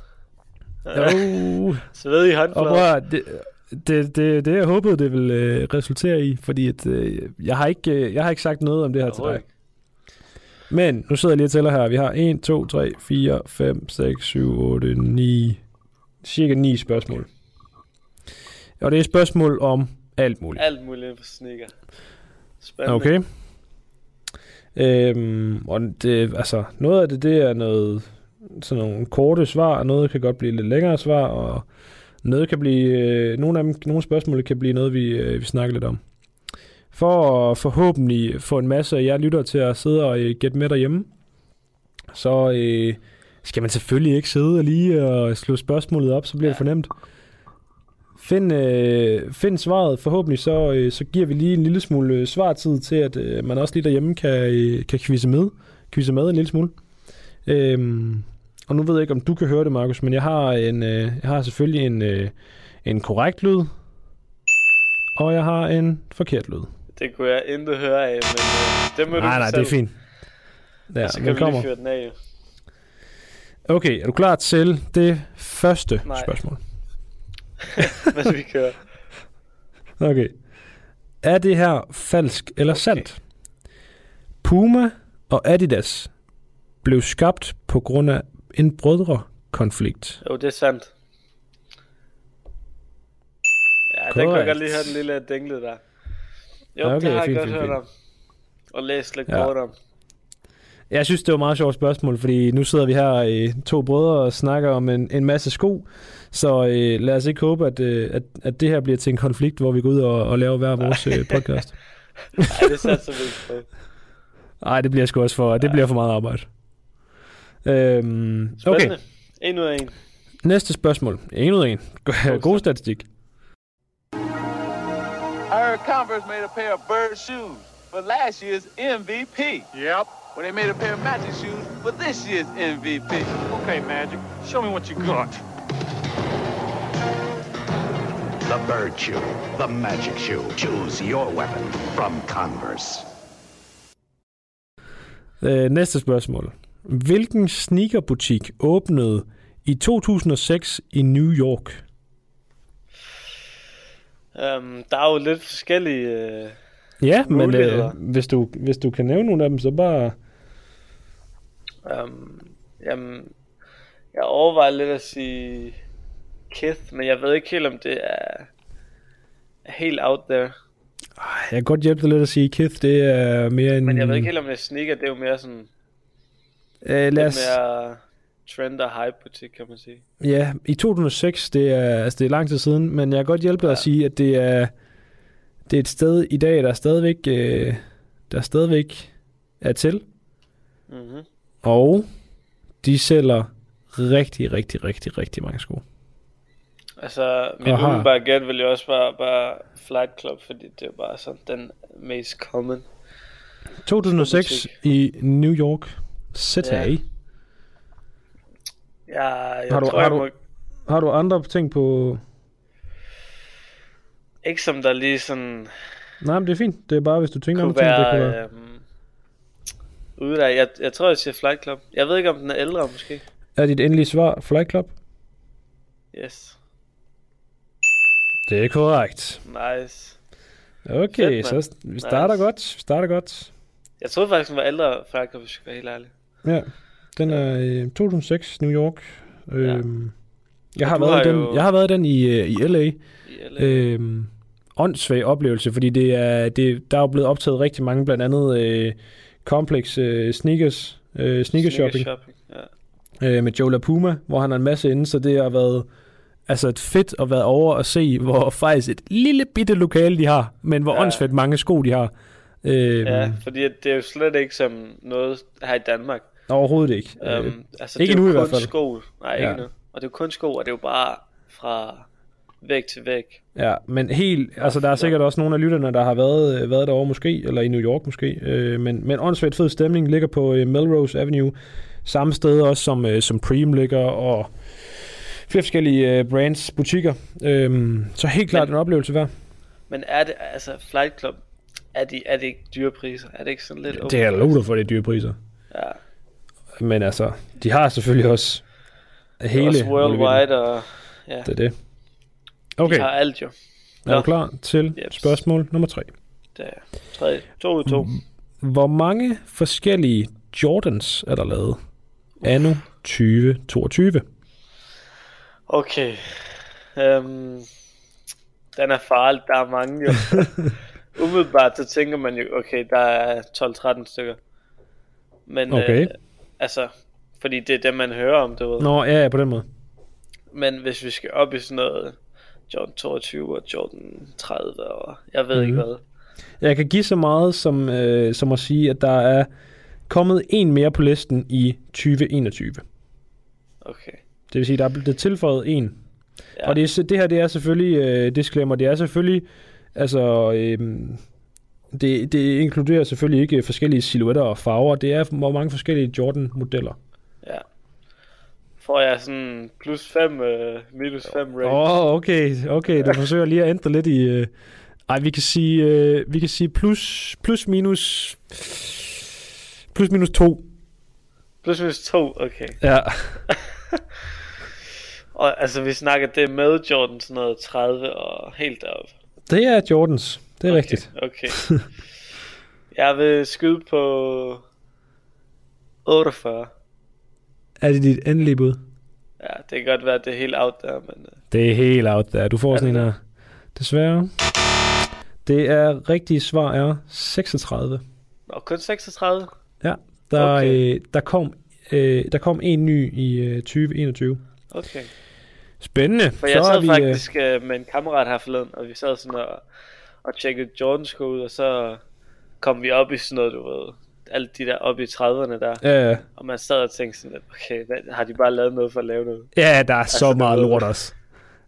[laughs] Jo, [laughs] Sved i og prøv det, det, det, det jeg håbede, det vil øh, resultere i, fordi at, øh, jeg, har ikke, øh, jeg har ikke sagt noget om det her til dig. Men nu sidder jeg lige og tæller her. Vi har 1, 2, 3, 4, 5, 6, 7, 8, 9. Cirka 9 spørgsmål. Og det er spørgsmål om alt muligt. Alt muligt inden for sneaker. Spændende. Okay. Øhm, og det, altså, noget af det, det er noget, sådan nogle korte svar, og noget kan godt blive lidt længere svar, og noget kan blive, øh, nogle af dem, nogle spørgsmål kan blive noget, vi, øh, vi snakker lidt om. For at forhåbentlig få en masse af jer lytter til at sidde og øh, gætte med derhjemme, så øh, skal man selvfølgelig ikke sidde og lige og slå spørgsmålet op, så bliver ja. det for nemt. Find, øh, find svaret. Forhåbentlig så, øh, så giver vi lige en lille smule øh, svartid til, at øh, man også lige derhjemme kan, øh, kan quizze med. Quizze med en lille smule. Øhm, og nu ved jeg ikke, om du kan høre det, Markus, men jeg har, en, øh, jeg har selvfølgelig en, øh, en korrekt lyd, og jeg har en forkert lyd. Det kunne jeg intet høre af, men øh, det må du Nej, nej, det er fint. Ja, Så kan vi kommer. lige fyre den af. Okay, er du klar til det første Nej. spørgsmål? [laughs] Mens vi kører. Okay. Er det her falsk eller Okay. sandt? Puma og Adidas blev skabt på grund af en brødrekonflikt. Jo, det er sandt. Ja, den kan jeg godt lige høre den lille dingle der. Jo, Ja, okay, det har jeg fint, godt fint, hørt om. Og læst lidt Ja. kort om. Jeg synes, det var et meget sjovt spørgsmål, fordi nu sidder vi her i to brødre og snakker om en, en masse sko. Så øh, lad os ikke håbe, at, øh, at, at det her bliver til en konflikt, hvor vi går ud og, og laver hver vores øh, podcast. [laughs] Nej, det satser vi ikke. Nej, det bliver sgu også for, det bliver for meget arbejde. Øhm, okay, Spændende. En ud af en. næste spørgsmål. En ud af en. God statistik. I heard Converse made a pair of bird shoes for last year's MVP. Yep. When they made a pair of Magic shoes for this year's MVP. Okay, Magic, show me what you got. The bird shoe, the magic shoe. Choose your weapon from Converse. Øh, næste spørgsmål. Hvilken sneakerbutik åbnede i 2006 i New York? Um, der er jo lidt forskellige... Uh, Ja, men øh, hvis, du, hvis du kan nævne nogle af dem, så bare... um, jamen, jeg overvejer lidt at sige Kith, men jeg ved ikke helt, om det er, helt out there. Jeg kan godt hjælpe dig lidt at sige, Kith, det er mere en... Men jeg ved ikke helt, om det er sneaker. Det er jo mere sådan... Øh, lad os, mere trend og hype butik, kan man sige. ja, i 2006, det er, altså det er lang tid siden, men jeg kan godt hjælpe dig ja. at sige, at det er, det er et sted i dag, der er stadigvæk, øh, der stadigvæk er til, Mm-hmm. og de sælger rigtig, rigtig, rigtig, rigtig mange sko. Altså, mit Aha. umiddelbare gæt vil jo også bare, bare Flight Club, fordi det er bare sådan den mest common. 2006 i New York City. Ja. Ja, jeg Har du- tror, har jeg du- må... Har du andre ting på... Ikke som der lige sådan Nej, men det er fint. Det er bare, hvis du tænker andre ting, det kunne være øhm, ude der. Jeg, jeg tror, jeg siger Flight Club. Jeg ved ikke, om den er ældre måske. Er dit endelige svar Flight Club? Yes. Det er korrekt. Nice. Okay, Fedt, så vi starter Nice. godt. Vi starter godt. Jeg troede faktisk, den var ældre Flight Club, hvis jeg skal være helt ærlig. Ja, den er i 2006, New York. Øhm, jeg, har været har den, jo- jeg har været den i, øh, i LA. I LA. Øhm, åndssvag oplevelse, fordi det er, det, der er jo blevet optaget rigtig mange, blandt andet øh, Complex øh, Sneakers, øh, sneaker shopping, shopping. Ja. øh, med Joe LaPuma, hvor han har en masse inde, så det har været altså et fedt at være over og se, hvor faktisk et lille bitte lokale de har, men hvor Ja. ja. åndssvagt mange sko de har. Øhm, ja, fordi det er jo slet ikke som noget her i Danmark. Overhovedet ikke. Øh, Um, altså, ikke det er nu i hvert fald. sko. Nej, ikke Ja. nu. Og det er jo kun sko, og det er jo bare fra væg til væg. Ja, men helt, altså der er sikkert også nogle af lytterne, der har været, øh, været derovre måske, eller i New York måske, øh, men, men åndssvagt fed stemning ligger på øh, Melrose Avenue, samme sted også som, øh, som Preem ligger, og flere forskellige øh, brands, butikker, øh, så helt klart Men- en oplevelse værd. Men er det, altså Flight Club, er det, er det ikke dyre priser? Er det ikke sådan lidt Det er lovet for de dyre priser, Ja, men altså, de har selvfølgelig også hele... også worldwide, og ja, Det er det. okay. De har alt jo. er du klar til Jeps. spørgsmål nummer tre? Det er 3, 2 ud 2. Hvor mange forskellige Jordans er der lavet anno 2022? Okay. Um, den er farlig, der er mange jo. [laughs] Umiddelbart så tænker man jo, okay, der er 12-13 stykker. Men Okay. øh, altså, fordi det er det, man hører om, du ved. Nå, ja, ja, på den måde. Men hvis vi skal op i sådan noget Jordan 22 og Jordan 30 og jeg ved mm. ikke Mhm. hvad. Jeg kan give så meget som, øh, som at sige, at der er kommet en mere på listen i 2021. Okay. Det vil sige, der er blevet tilføjet en. Ja. Og det, det her, det er selvfølgelig, øh, disclaimer, det er selvfølgelig, altså, øh, det, det inkluderer selvfølgelig ikke forskellige silhuetter og farver. Det er, hvor mange forskellige Jordan-modeller. Ja. tror jeg sådan plus 5, øh, minus 5 range. Åh, oh, okay, okay. Du forsøger lige at ændre lidt i... Øh... Ej, vi kan sige, øh, vi kan sige plus, plus minus... Plus minus 2. Plus minus 2, okay. Ja. [laughs] Og altså, vi snakker det med Jordan sådan noget 30 og helt derop. Det er Jordans. Det er okay. rigtigt. Okay. jeg vil skyde på 48. Er det dit endelige bud? Ja, det kan godt være, at det er helt out der, men... Uh... Det er helt out der. Du får sådan en her. Desværre. Det er rigtige svar er 36. Nå, kun 36? Ja, der, okay. øh, der, kom, øh, der kom en ny i øh, 2021. Okay. Spændende. For jeg så sad vi, faktisk øh, med en kammerat her forleden, og vi sad sådan og, og tjekkede Jordan sko ud, og så kom vi op i sådan noget, du ved, alle de der oppe i 30'erne der. Ja, ja. Og man sad og tænkte sådan lidt, okay, hvad, har de bare lavet noget for at lave noget? Ja, der er altså, så meget lort også.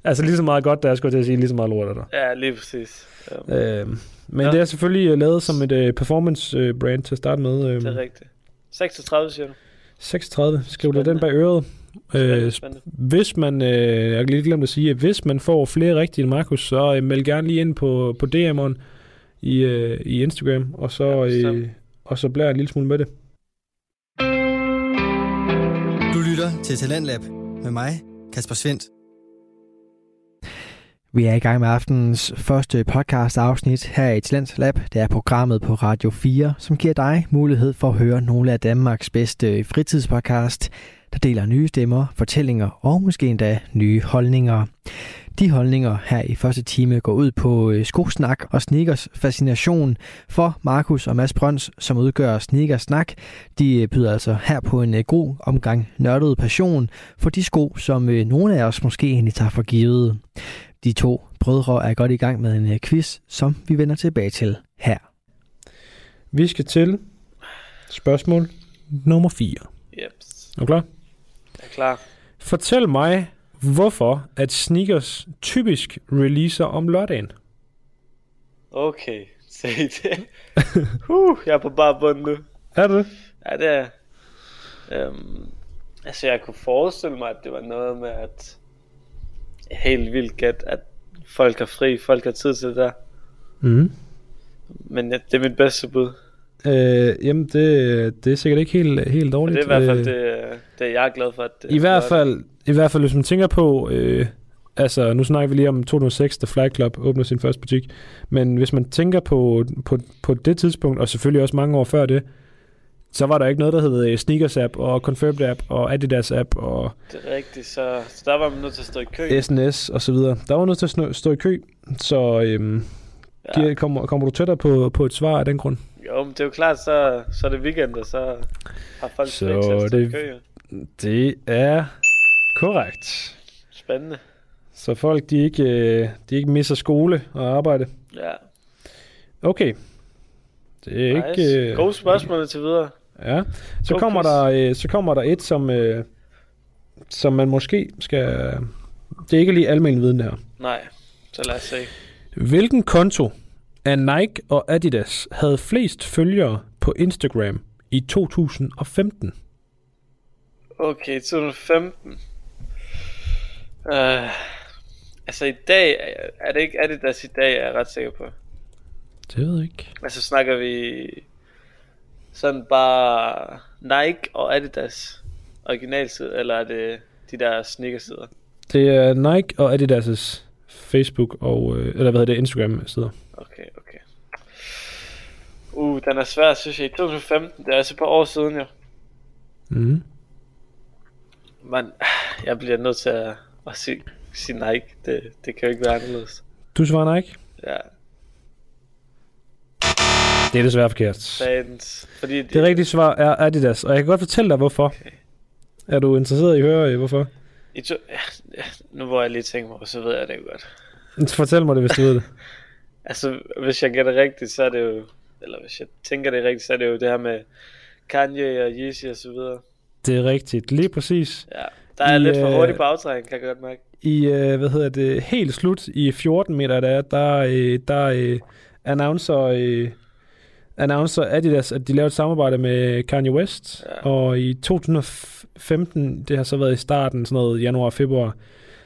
Altså lige så meget godt, der jeg skulle til at sige, lige så meget lort er der. Ja, lige præcis. Um, øh, men ja. det er selvfølgelig uh, lavet som et uh, performance uh, brand til at starte med. Um, det er rigtigt. 36 siger du? 36. Skriv dig den bag øret. Spændende, spændende. hvis man, øh, jeg har lige glemt at sige, at hvis man får flere rigtige Markus, så øh, meld gerne lige ind på, på DM'eren i, øh, i Instagram, og så, ja, øh, og så bliver jeg en lille smule med det. Du lytter til Talentlab med mig, Kasper Svendt. Vi er i gang med aftenens første podcast afsnit her i Talents Lab. Det er programmet på Radio 4, som giver dig mulighed for at høre nogle af Danmarks bedste fritidspodcast, der deler nye stemmer, fortællinger og måske endda nye holdninger. De holdninger her i første time går ud på øh, skosnak og sneakers fascination for Markus og Mads Brøns, som udgør sneakersnak. De øh, byder altså her på en øh, god omgang nørdet passion for de sko, som nogle af os måske egentlig tager for givet. De to brødre er godt i gang med en quiz, som vi vender tilbage til her. Vi skal til spørgsmål nummer 4. Yep. Er du klar? Er klar. Fortæl mig, hvorfor at sneakers typisk releaser om lørdagen. Okay, [laughs] se det. uh, jeg er på bare bund nu. Er du Ja, det er um, Altså, jeg kunne forestille mig, at det var noget med, at helt vildt gæt, at folk er fri, folk har tid til det der. Mm. Men det er mit bedste bud. Øh, jamen, det, det er sikkert ikke helt, helt dårligt. det er i hvert fald øh, det, det, jeg er glad for. At I hvert fald, i hvert fald, hvis man tænker på, øh, altså nu snakker vi lige om 2006, da Fly Club åbnede sin første butik, men hvis man tænker på, på, på det tidspunkt, og selvfølgelig også mange år før det, så var der ikke noget, der hed øh, Sneakers app og Confirmed app og Adidas app og... Det er rigtigt, så, så der var man nødt til at stå i kø. SNS og så videre. Der var nødt til at stå i kø, så øhm, ja. kommer, kommer du tættere på, på et svar af den grund? Jo, men det er jo klart, så, så er det weekend, og så har folk så stå det, kø. Det er korrekt. Spændende. Så folk, de ikke, øh, de ikke misser skole og arbejde. Ja. Okay. Det er nice. ikke... Øh, Gode spørgsmål til videre. Ja. Så kommer, der, øh, så kommer der et, som, som man måske skal... Det er ikke lige almindelig viden her. Nej, så lad os se. Hvilken konto af Nike og Adidas havde flest følgere på Instagram i 2015? Okay, 2015. Uh, altså i dag, er det ikke Adidas i dag, er jeg ret sikker på. Det ved jeg ikke. Altså snakker vi sådan bare Nike og Adidas originalside, eller er det de der sneakersider? Det er Nike og Adidas' Facebook og, øh, eller hvad hedder det, Instagram-sider. Okay, okay. Uh, den er svær, synes jeg. I 2015, det er altså på år siden, jo. Mhm. Men [sighs] jeg bliver nødt til at, at sige, sige Nike. Det, det kan jo ikke være anderledes. Du svarer Nike? Ja. Det er desværre forkert. Fans, fordi det, det rigtige svar er Adidas, og jeg kan godt fortælle dig, hvorfor. Okay. Er du interesseret i at høre, hvorfor? I to, ja, nu hvor jeg lige tænker mig, så ved jeg det godt. Fortæl mig det, hvis du ved det. [laughs] altså, hvis jeg gætter rigtigt, så er det jo... Eller hvis jeg tænker det rigtigt, så er det jo det her med Kanye og Yeezy og så videre. Det er rigtigt, lige præcis. Ja, der er I, lidt for øh, hurtig bagtrækning, kan jeg godt mærke. I, uh, hvad hedder det, helt slut i 14 meter, der, der, der, der uh, announcer uh, annoncer Adidas, at de lavede et samarbejde med Kanye West, Ja. og i 2015, det har så været i starten, sådan noget januar februar,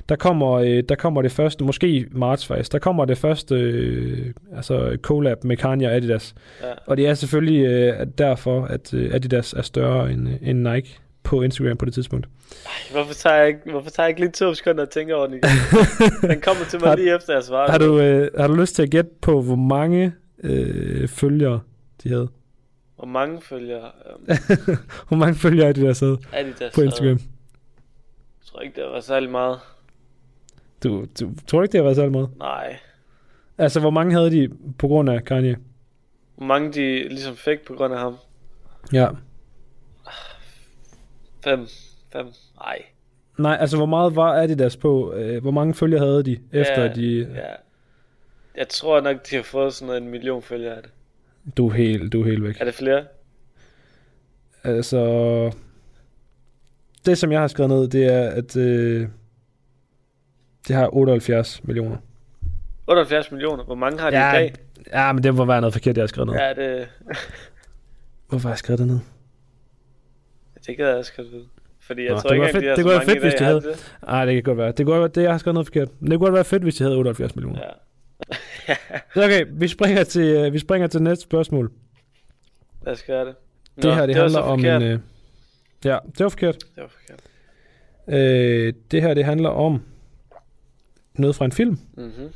der kommer, øh, der kommer det første, måske marts faktisk, der kommer det første øh, altså collab med Kanye og Adidas. Ja. Og det er selvfølgelig øh, derfor, at øh, Adidas er større end, end Nike på Instagram på det tidspunkt. Hvorfor tager jeg ikke, hvorfor tager jeg ikke lige to sekunder at tænke over igen? [laughs] den kommer til mig Har- lige efter, jeg svarer. Har du, øh, har du lyst til at gætte på, hvor mange øh, følgere de havde? Hvor mange følger um, [laughs] hvor mange følgere Adidas havde Adidas? på Instagram? Jeg tror ikke, det var særlig meget. Du, du tror ikke, det har været særlig meget? Nej. Altså, hvor mange havde de på grund af Kanye? Hvor mange de ligesom fik på grund af ham? Ja. Fem. Fem. Nej. Nej, altså, hvor meget var Adidas på? Øh, hvor mange følgere havde de, efter ja, de... Ja. Jeg tror nok, de har fået sådan noget en million følgere af det. Du er helt, du er helt væk. Er det flere? Altså... Det, som jeg har skrevet ned, det er, at... Øh, det har 78 millioner. 78 millioner. Hvor mange har de Ja, i dag? Ja, men det må være noget forkert, jeg har skrevet ned. Ja, det, Hvorfor har jeg skrevet det ned? det kan jeg også godt vide. Fordi jeg Nå, tror det ikke, fedt- det så kunne være fedt, hvis de havde- det? Nej, det kan godt være. Det kunne godt være, det jeg har skrevet noget forkert. Men det kunne godt være fedt, hvis de havde 78 millioner. Ja. Okay, vi springer til, øh, vi springer til næste spørgsmål. Lad os gøre det. det her, det, var handler om en... Øh, ja, det var forkert. Det var forkert. Øh, det her, det handler om noget fra en film. Mm-hmm.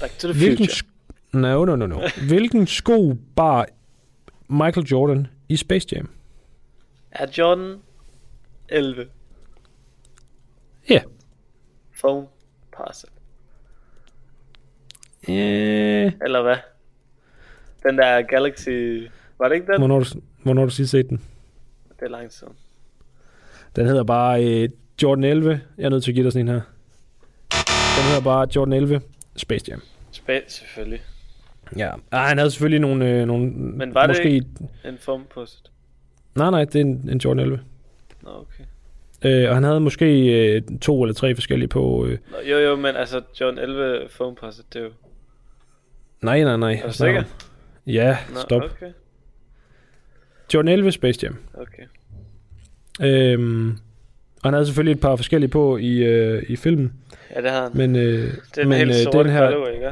Back to the Hvilken future. no, no, no, no. [laughs] Hvilken sko bar Michael Jordan i Space Jam? Er Jordan 11? Ja. Phone parcel. Øh, Eller hvad? Den der Galaxy... Var det ikke den? hvornår, hvornår har du sidst set den? Det er lang tid. Den hedder bare øh, Jordan 11. Jeg er nødt til at give dig sådan en her. Den hedder bare Jordan 11 Space Jam. Space, selvfølgelig. Ja. Ah, han havde selvfølgelig nogle... Øh, nogle Men var måske, det ikke en phone post? Nej, nej, det er en, en Jordan 11. Nå, okay. Øh, og han havde måske øh, to eller tre forskellige på... Øh, Nå, jo, jo, men altså Jordan 11 phone post, det er jo... nej, nej, nej. Er du sikker? Ja, Nå, stop. okay. Jordan 11 Space Jam. Okay. Øhm, og han havde selvfølgelig et par forskellige på i, øh, i filmen. Ja, det har han. Men, øh, det er den men helt øh, den her, ikke?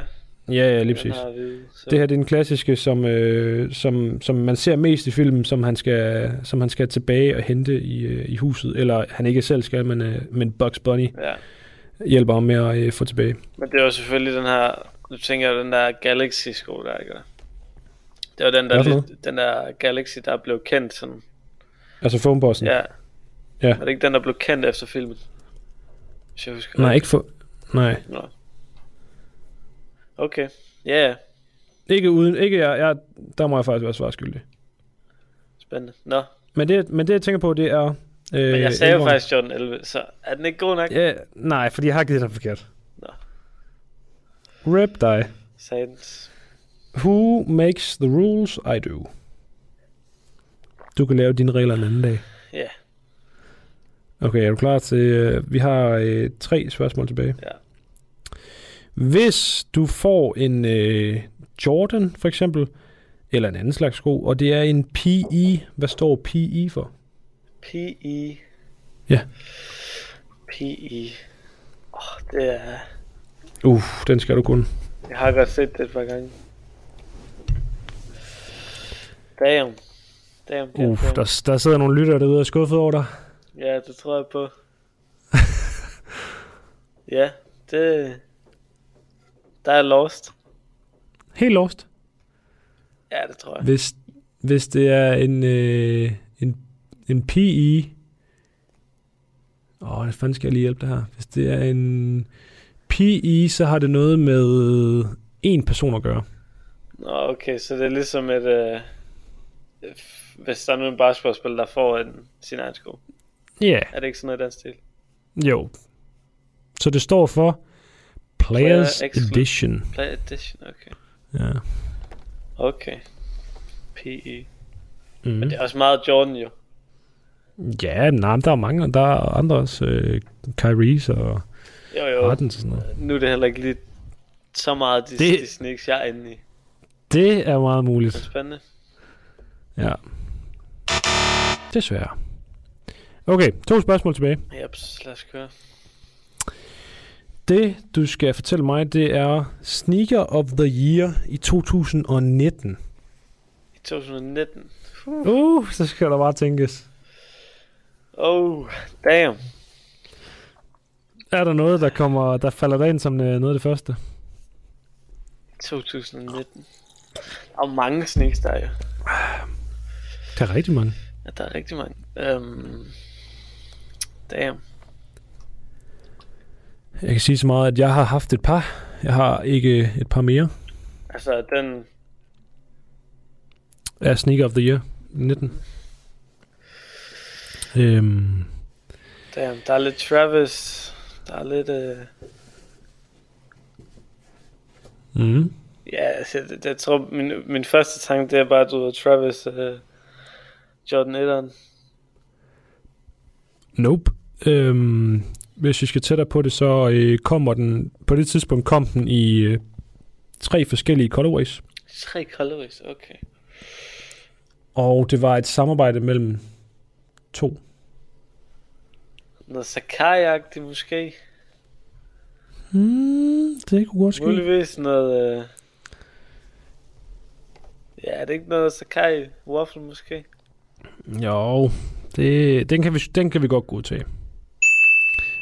Ja, ja, lige præcis. så- Det her det er den klassiske, som, øh, som, som man ser mest i filmen, som han skal, som han skal tilbage og hente i, øh, i huset. Eller han ikke selv skal, men, øh, men Bugs Bunny Ja. hjælper ham med at øh, få tilbage. Men det er jo selvfølgelig den her, nu tænker jeg den der Galaxy sko der, ikke? Det var den der, lidt, den der Galaxy, der blev kendt sådan. Altså phonebossen. Ja. Ja. Er det ikke den, der blev kendt efter filmen? Hvis jeg husker Nej, rigtigt. ikke for... Nej. Nå. Okay. Ja, ja. Ikke uden... Ikke jeg, jeg, der må jeg faktisk være svarskyldig. Spændende. Nå. Men det, men det, jeg tænker på, det er... Øh, Men jeg sagde jo faktisk Jordan 11, så er den ikke god nok? Ja, nej, fordi jeg har givet dig forkert. Nå. Rip dig. Saints. Who makes the rules? I do. Du kan lave dine regler en anden dag. Ja. Okay, er du klar til... Øh, vi har øh, tre spørgsmål tilbage. Ja. Hvis du får en øh, Jordan, for eksempel, eller en anden slags sko, og det er en PE, hvad står PE for? PE. Ja. PE. Åh, oh, det er... Uh, den skal du kunne. Jeg har godt set det et par gange. Damn. Damn, damn, Uh, damn. der, der sidder nogle lyttere derude og er skuffet over dig. Ja, det tror jeg på. [laughs] ja, det... Der er lost. Helt lost. Ja, det tror jeg. Hvis, hvis det er en, øh, en, en PE... Åh, oh, hvad fanden skal jeg lige hjælpe dig her? Hvis det er en PE, så har det noget med en person at gøre. Nå, okay, så det er ligesom et... Øh, hvis der er nogen basketballspiller, der får en, sin egen sko. Ja. Yeah. Er det ikke sådan noget i den stil? Jo. Så det står for Players Player Exclu- Edition. Player Edition, okay. Ja. Okay. PE. Mm. Men det er også meget Jordan jo. Ja, nej, der er mange, der er andre også. Øh, Kyries og Jo, jo. Og sådan noget. Nu er det heller ikke lige så meget de, Det- det... de sneaks, jeg er inde i. Det er meget muligt. Spændende. Ja. Desværre. Okay, to spørgsmål tilbage. Jeps, lad os køre. Det, du skal fortælle mig, det er Sneaker of the Year i 2019. I 2019. Uh, så skal der bare tænkes. Oh, damn. Er der noget, der kommer, der falder dig ind som øh, noget af det første? 2019. Der er jo mange sneaks, der er jo. Der er rigtig mange. Ja, der er rigtig mange. Um, damn. Jeg kan sige så meget, at jeg har haft et par. Jeg har ikke et par mere. Altså, den... af Sneaker of the Year 19. Øhm, Damn, der er lidt Travis. Der er lidt... Uh... mm. Ja, altså, jeg, jeg, tror, min, min første tanke, det er bare, at du ved, Travis uh, Jordan 1'eren. Nope. Øhm, hvis vi skal tættere på det, så øh, kommer den... På det tidspunkt kom den i øh, tre forskellige colorways. Tre colorways, okay. Og det var et samarbejde mellem to. Noget Sakai-agtigt måske. Hmm, det kunne godt ske. Muligvis noget... Uh... Ja, er det ikke noget Sakai waffle måske? Jo, det, den, kan vi, den kan vi godt godtage.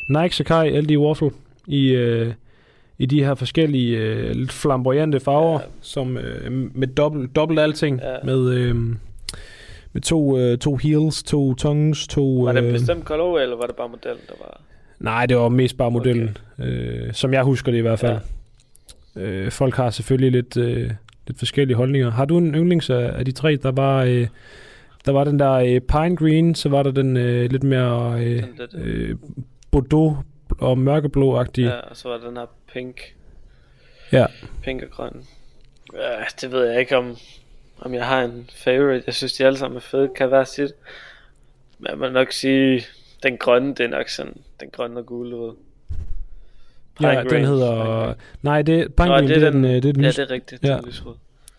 Nike Sakai LD Waffle i, øh, i de her forskellige øh, lidt flamboyante farver, ja. som øh, med dobbelt, dobbelt alting, ja. med, øh, med to, øh, to heels, to tongues, to... Var det øh, bestemt colorway, eller var det bare modellen, der var... Nej, det var mest bare modellen, okay. øh, som jeg husker det i hvert fald. Ja. Øh, folk har selvfølgelig lidt, øh, lidt forskellige holdninger. Har du en yndlings af, af de tre? Der var, øh, der var den der øh, pine green, så var der den øh, lidt mere øh, øh, bordeaux og mørkeblå-agtige. Ja, og så var der den her pink. Ja. Pink og grøn. Ja, det ved jeg ikke om, om jeg har en favorite. Jeg synes, de alle sammen er fede. Kan være sit. Men jeg må nok sige, den grønne, det er nok sådan, den grønne og gule, ved. Ja, Pine den hedder... Nej, det, pine Nå, green, det, er den, øh, det er den Ja, lys- det er rigtigt. Ja. Den lysrød.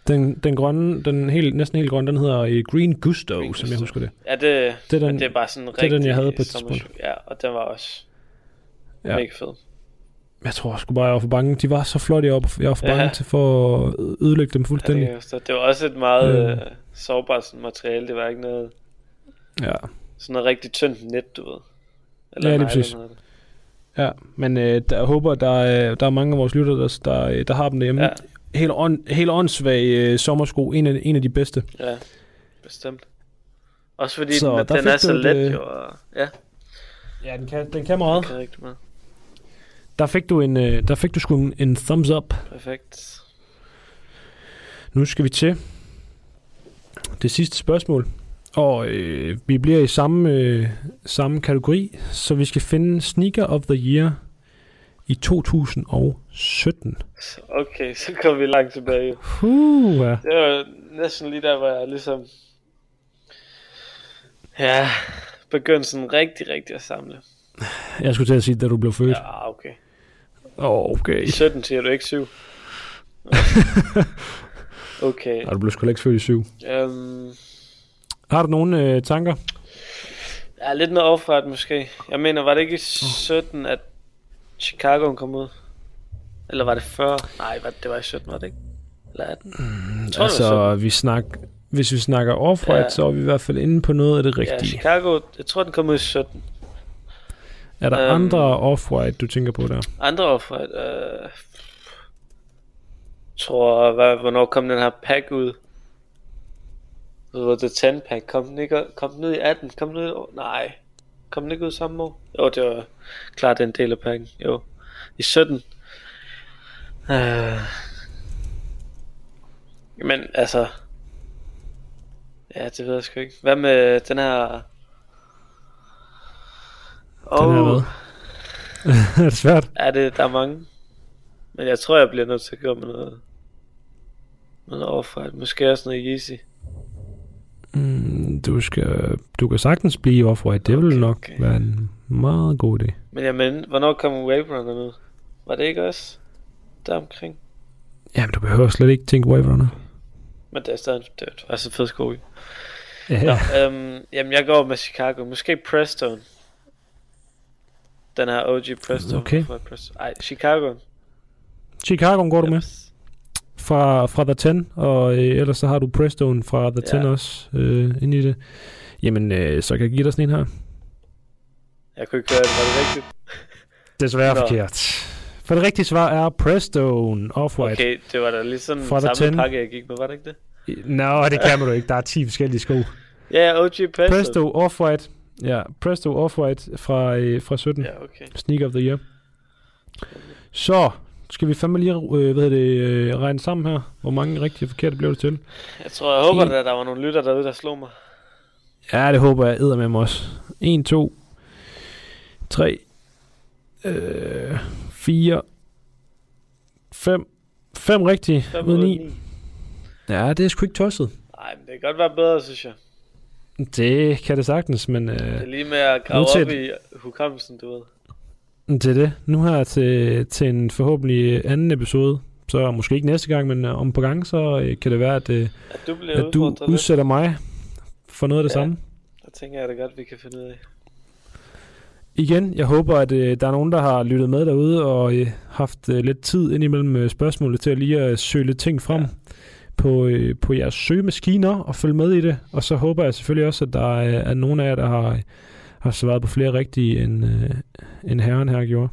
Den, den grønne, den helt, næsten helt grønne, den hedder øh, Green Gusto, Green som jeg husker det. Ja, det, Det er det, den- det er bare sådan en det er den, rigtig jeg havde på et tidspunkt. Ja, og den var også ja. mega fed. Jeg tror sgu bare, jeg var for bange. De var så flotte, jeg var, jeg var for Ja. bange til for at ødelægge dem Ja, det, fuldstændig. jeg forstå. det var også et meget Øh. øh. sårbart materiale. Det var ikke noget, Ja. sådan noget rigtig tyndt net, du ved. Ja, lige nylon præcis. hedder det. Ja, men øh, der, jeg håber, der er, der er mange af vores lyttere, der, der, øh, der har dem derhjemme. Ja. Ja. Helt, on, helt åndssvag øh, sommersko. En af, en af de bedste. Ja, bestemt. Også fordi Så den, den er så let øh, jo. Og, ja, Ja, den kan, den kan meget. den kan rigtig meget. Der fik du, en, øh, der fik du sgu en, en thumbs up. Perfekt. Nu skal vi til det sidste spørgsmål. Og øh, vi bliver i samme, øh, samme kategori, så vi skal finde Sneaker of the Year i 2017. Så, Okay, så kommer vi langt tilbage. Uh, ja. Det var næsten lige der, hvor jeg ligesom... Ja, begyndte sådan rigtig, rigtig at samle. Jeg skulle til at sige, da du blev født. Ja, okay. Okay. I 17 siger du ikke 7. [laughs] Okay. Og du blev sgu ikke født i syv. Um, Har du nogle øh, tanker? ja, lidt noget overfart måske. Jeg mener, var det ikke i 17, at Chicago kom ud? Eller var det før? Nej, var- det var i 17, var det ikke? Eller 18? Jeg tror, altså, vi snak, hvis vi snakker off Ja. ja. så er vi i hvert fald inde på noget af det Ja, rigtige. Chicago, jeg tror, den kom ud i 17. er der øhm, andre off-white, du tænker på der? Andre overfart, øh, tror, hvad, hvornår kom den her pack ud? Det var The 10 pack, kom den ikke kom den ud i 18? Kom den ud i? Nej. Kom den ikke ud samme år? Jo, det var klart det er en del af pakken. Jo. I 17. Øh. Men altså... Ja, det ved jeg sgu ikke. Hvad med den her... Den her [laughs] er det svært? Ja, det, der er mange. Men jeg tror, jeg bliver nødt til at gå med noget... Med noget overfart. Måske også noget Yeezy. Mm, du, skal, du kan sagtens blive off-white. Det vil Okay, nok okay. være en meget god idé. Men jamen, hvornår kom Wave Runner ud? Var det ikke også der omkring? Jamen, du behøver slet ikke tænke Wave Runner. Men det er stadig det er altså fed sko. Ja. Nå, øhm, jamen jeg går med Chicago. Måske Preston. Den her OG Preston. Okay. For Preston. Ej, Chicago. Chicago går du med fra, fra The 10, og øh, ellers så har du Preston fra The 10 Ja. også øh, inde i det. Jamen, øh, så kan jeg give dig sådan en her. Jeg kunne ikke høre det. Var det rigtigt? [laughs] Desværre Nå. forkert. For det rigtige svar er Preston Off-White. Okay, det var da lige sådan Fra samme 10. pakke, jeg gik med, var det ikke det? Nå, det kan man du ikke. Der er 10 forskellige sko. Ja, OG Preston. Presto Off-White. Ja, Presto Off-White fra, øh, fra 17. Ja, okay. Sneak of the Year. Så skal vi fandme lige øh, hvad det, øh, regne sammen her. Hvor mange rigtige og forkerte blev det til? Jeg tror, jeg håber, En- at der var nogle lytter derude, der slog mig. Ja, det håber jeg æder med mig også. 1, 2, 3, øh, 4, 5. 5 rigtige Fem ud af ud af 9. ni. Ja, det er sgu ikke tosset. Nej, men det kan godt være bedre, synes jeg. Det kan det sagtens, men øh, Det er lige med at grave Uanset- op i hukommelsen, du ved. det er det. Nu her til, til en forhåbentlig anden episode, så måske ikke næste gang, men øh, om på gang, så øh, kan det være, at, øh, At du bliver at du udfordret lidt. udsætter mig for noget af det Ja. samme. Det tænker jeg da godt, vi kan finde ud af. Igen, jeg håber, at øh, der er nogen, der har lyttet med derude og øh, haft øh, lidt tid indimellem øh, spørgsmålet til at lige at søge lidt ting frem Ja. På, øh, på jeres søgemaskiner og følge med i det. Og så håber jeg selvfølgelig også, at der er, er nogen af jer, der har, har svaret på flere rigtige, end, øh, end herren her gjorde.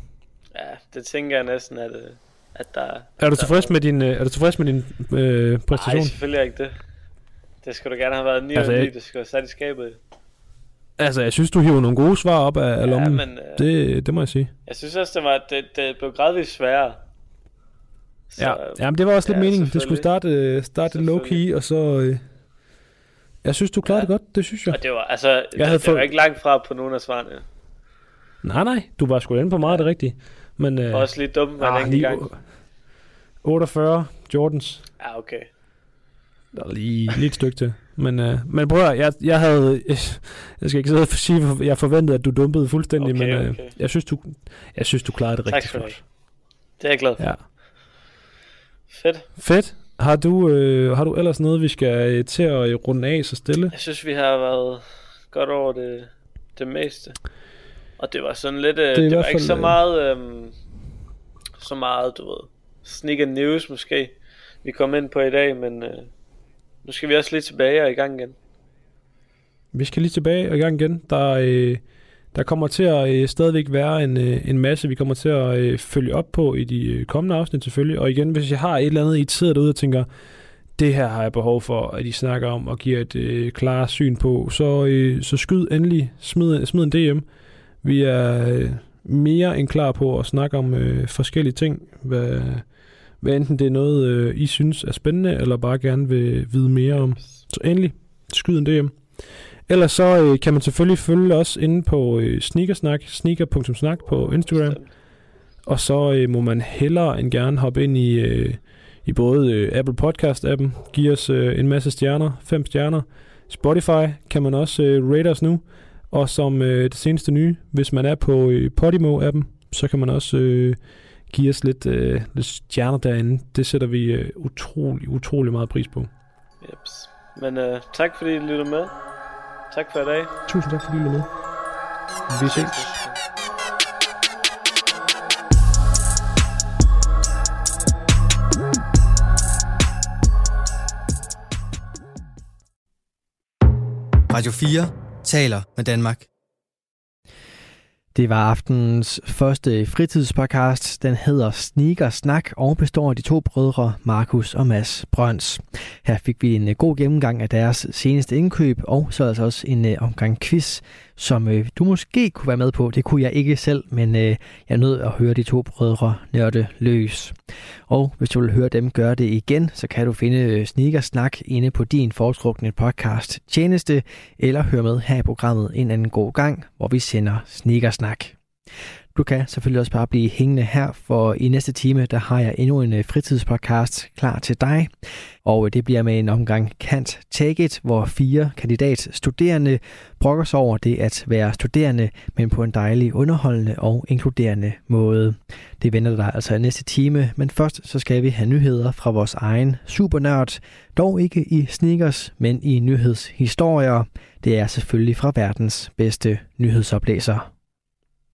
Ja, det tænker jeg næsten, at, øh, at der Er du der- tilfreds med din, øh, er du tilfreds med din øh, præstation? Nej, selvfølgelig ikke det. Det skulle da gerne have været 9 Altså, 9, jeg- det skulle have sat i skabet. Altså, jeg synes, du hiver nogle gode svar op af, af Ja, lommen. men øh, Det, det må jeg sige. jeg synes også, det, var, det, det blev gradvist sværere. Så, Ja, Jamen, det var også lidt ja, meningen. Det skulle starte, øh, starte low-key, og så... Øh, jeg synes, du klarede Ja. det godt. Det synes jeg. Og det var, altså, jeg havde det, det var fået- ikke langt fra på nogle af svarene. Nej, nej. Du var sgu inde på meget af det rigtige. Men, øh. Også lige dumt en ah, lige gang. 48 Jordans. Ja, okay. Der er lige, lige et stykke til. Men, øh, men prøv at, jeg, jeg havde... Jeg skal ikke sidde og sige, jeg forventede, at du dumpede fuldstændig, Okay, men øh, okay. jeg, synes, du, jeg synes, du klarede det Tak rigtig flot. Det er jeg glad for. Ja. Fedt. Fedt. Har du, øh, har du ellers noget, vi skal øh, til at øh, runde af så stille? Jeg synes, vi har været godt over det, det meste. Og det var sådan lidt... Øh, det, det var ikke så øh, meget... Øh, så meget, du ved... Sneak news måske. Vi kom ind på i dag, men... Øh, nu skal vi også lige tilbage og i gang igen. Vi skal lige tilbage og i gang igen. Der, øh, der kommer til at øh, stadigvæk være en, øh, en masse, vi kommer til at øh, følge op på i de øh, kommende afsnit selvfølgelig. Og igen, hvis jeg har et eller andet, I sidder derude og tænker, det her har jeg behov for, at I snakker om og giver et øh, klart syn på, så, øh, så skyd endelig, smid, smid en DM. Vi er øh, mere end klar på at snakke om øh, forskellige ting, hvad, hvad enten det er noget, øh, I synes er spændende, eller bare gerne vil vide mere om. Så endelig, skyd en DM. Ellers så øh, kan man selvfølgelig følge os inde på øh, Sneakersnak, sneaker.snak på Instagram. Og så øh, må man hellere end gerne hoppe ind i, øh, i både øh, Apple Podcast-appen, give os øh, en masse stjerner, fem stjerner. Spotify kan man også øh, rate os nu. Og som øh, det seneste nye, hvis man er på øh, Podimo-appen, så kan man også øh, give os lidt, øh, lidt stjerner derinde. Det sætter vi øh, utrolig, utrolig meget pris på. Jeps. Men øh, tak fordi I lyttede med. Tak for i dag. Tusind tak fordi I lyttede med. Vi ses. Radio 4 taler med Danmark. Det var aftenens første fritidspodcast. Den hedder Sneaker Snak og består af de to brødre Markus og Mads Brøns. Her fik vi en øh, god gennemgang af deres seneste indkøb, og så altså også en øh, omgang quiz, som øh, du måske kunne være med på. Det kunne jeg ikke selv, men øh, jeg er nødt at høre de to brødre nørde løs. Og hvis du vil høre dem gøre det igen, så kan du finde øh, Sneaker Snak inde på din foretrukne podcast tjeneste, eller høre med her i programmet en anden god gang, hvor vi sender Sneaker Snak. Du kan selvfølgelig også bare blive hængende her, for i næste time, der har jeg endnu en øh, fritidspodcast klar til dig. Og øh, det bliver med en omgang Kant Take It, hvor fire kandidatstuderende brokker sig over det at være studerende, men på en dejlig, underholdende og inkluderende måde. Det vender dig altså i næste time, men først så skal vi have nyheder fra vores egen supernørd, dog ikke i sneakers, men i nyhedshistorier. Det er selvfølgelig fra verdens bedste nyhedsoplæser.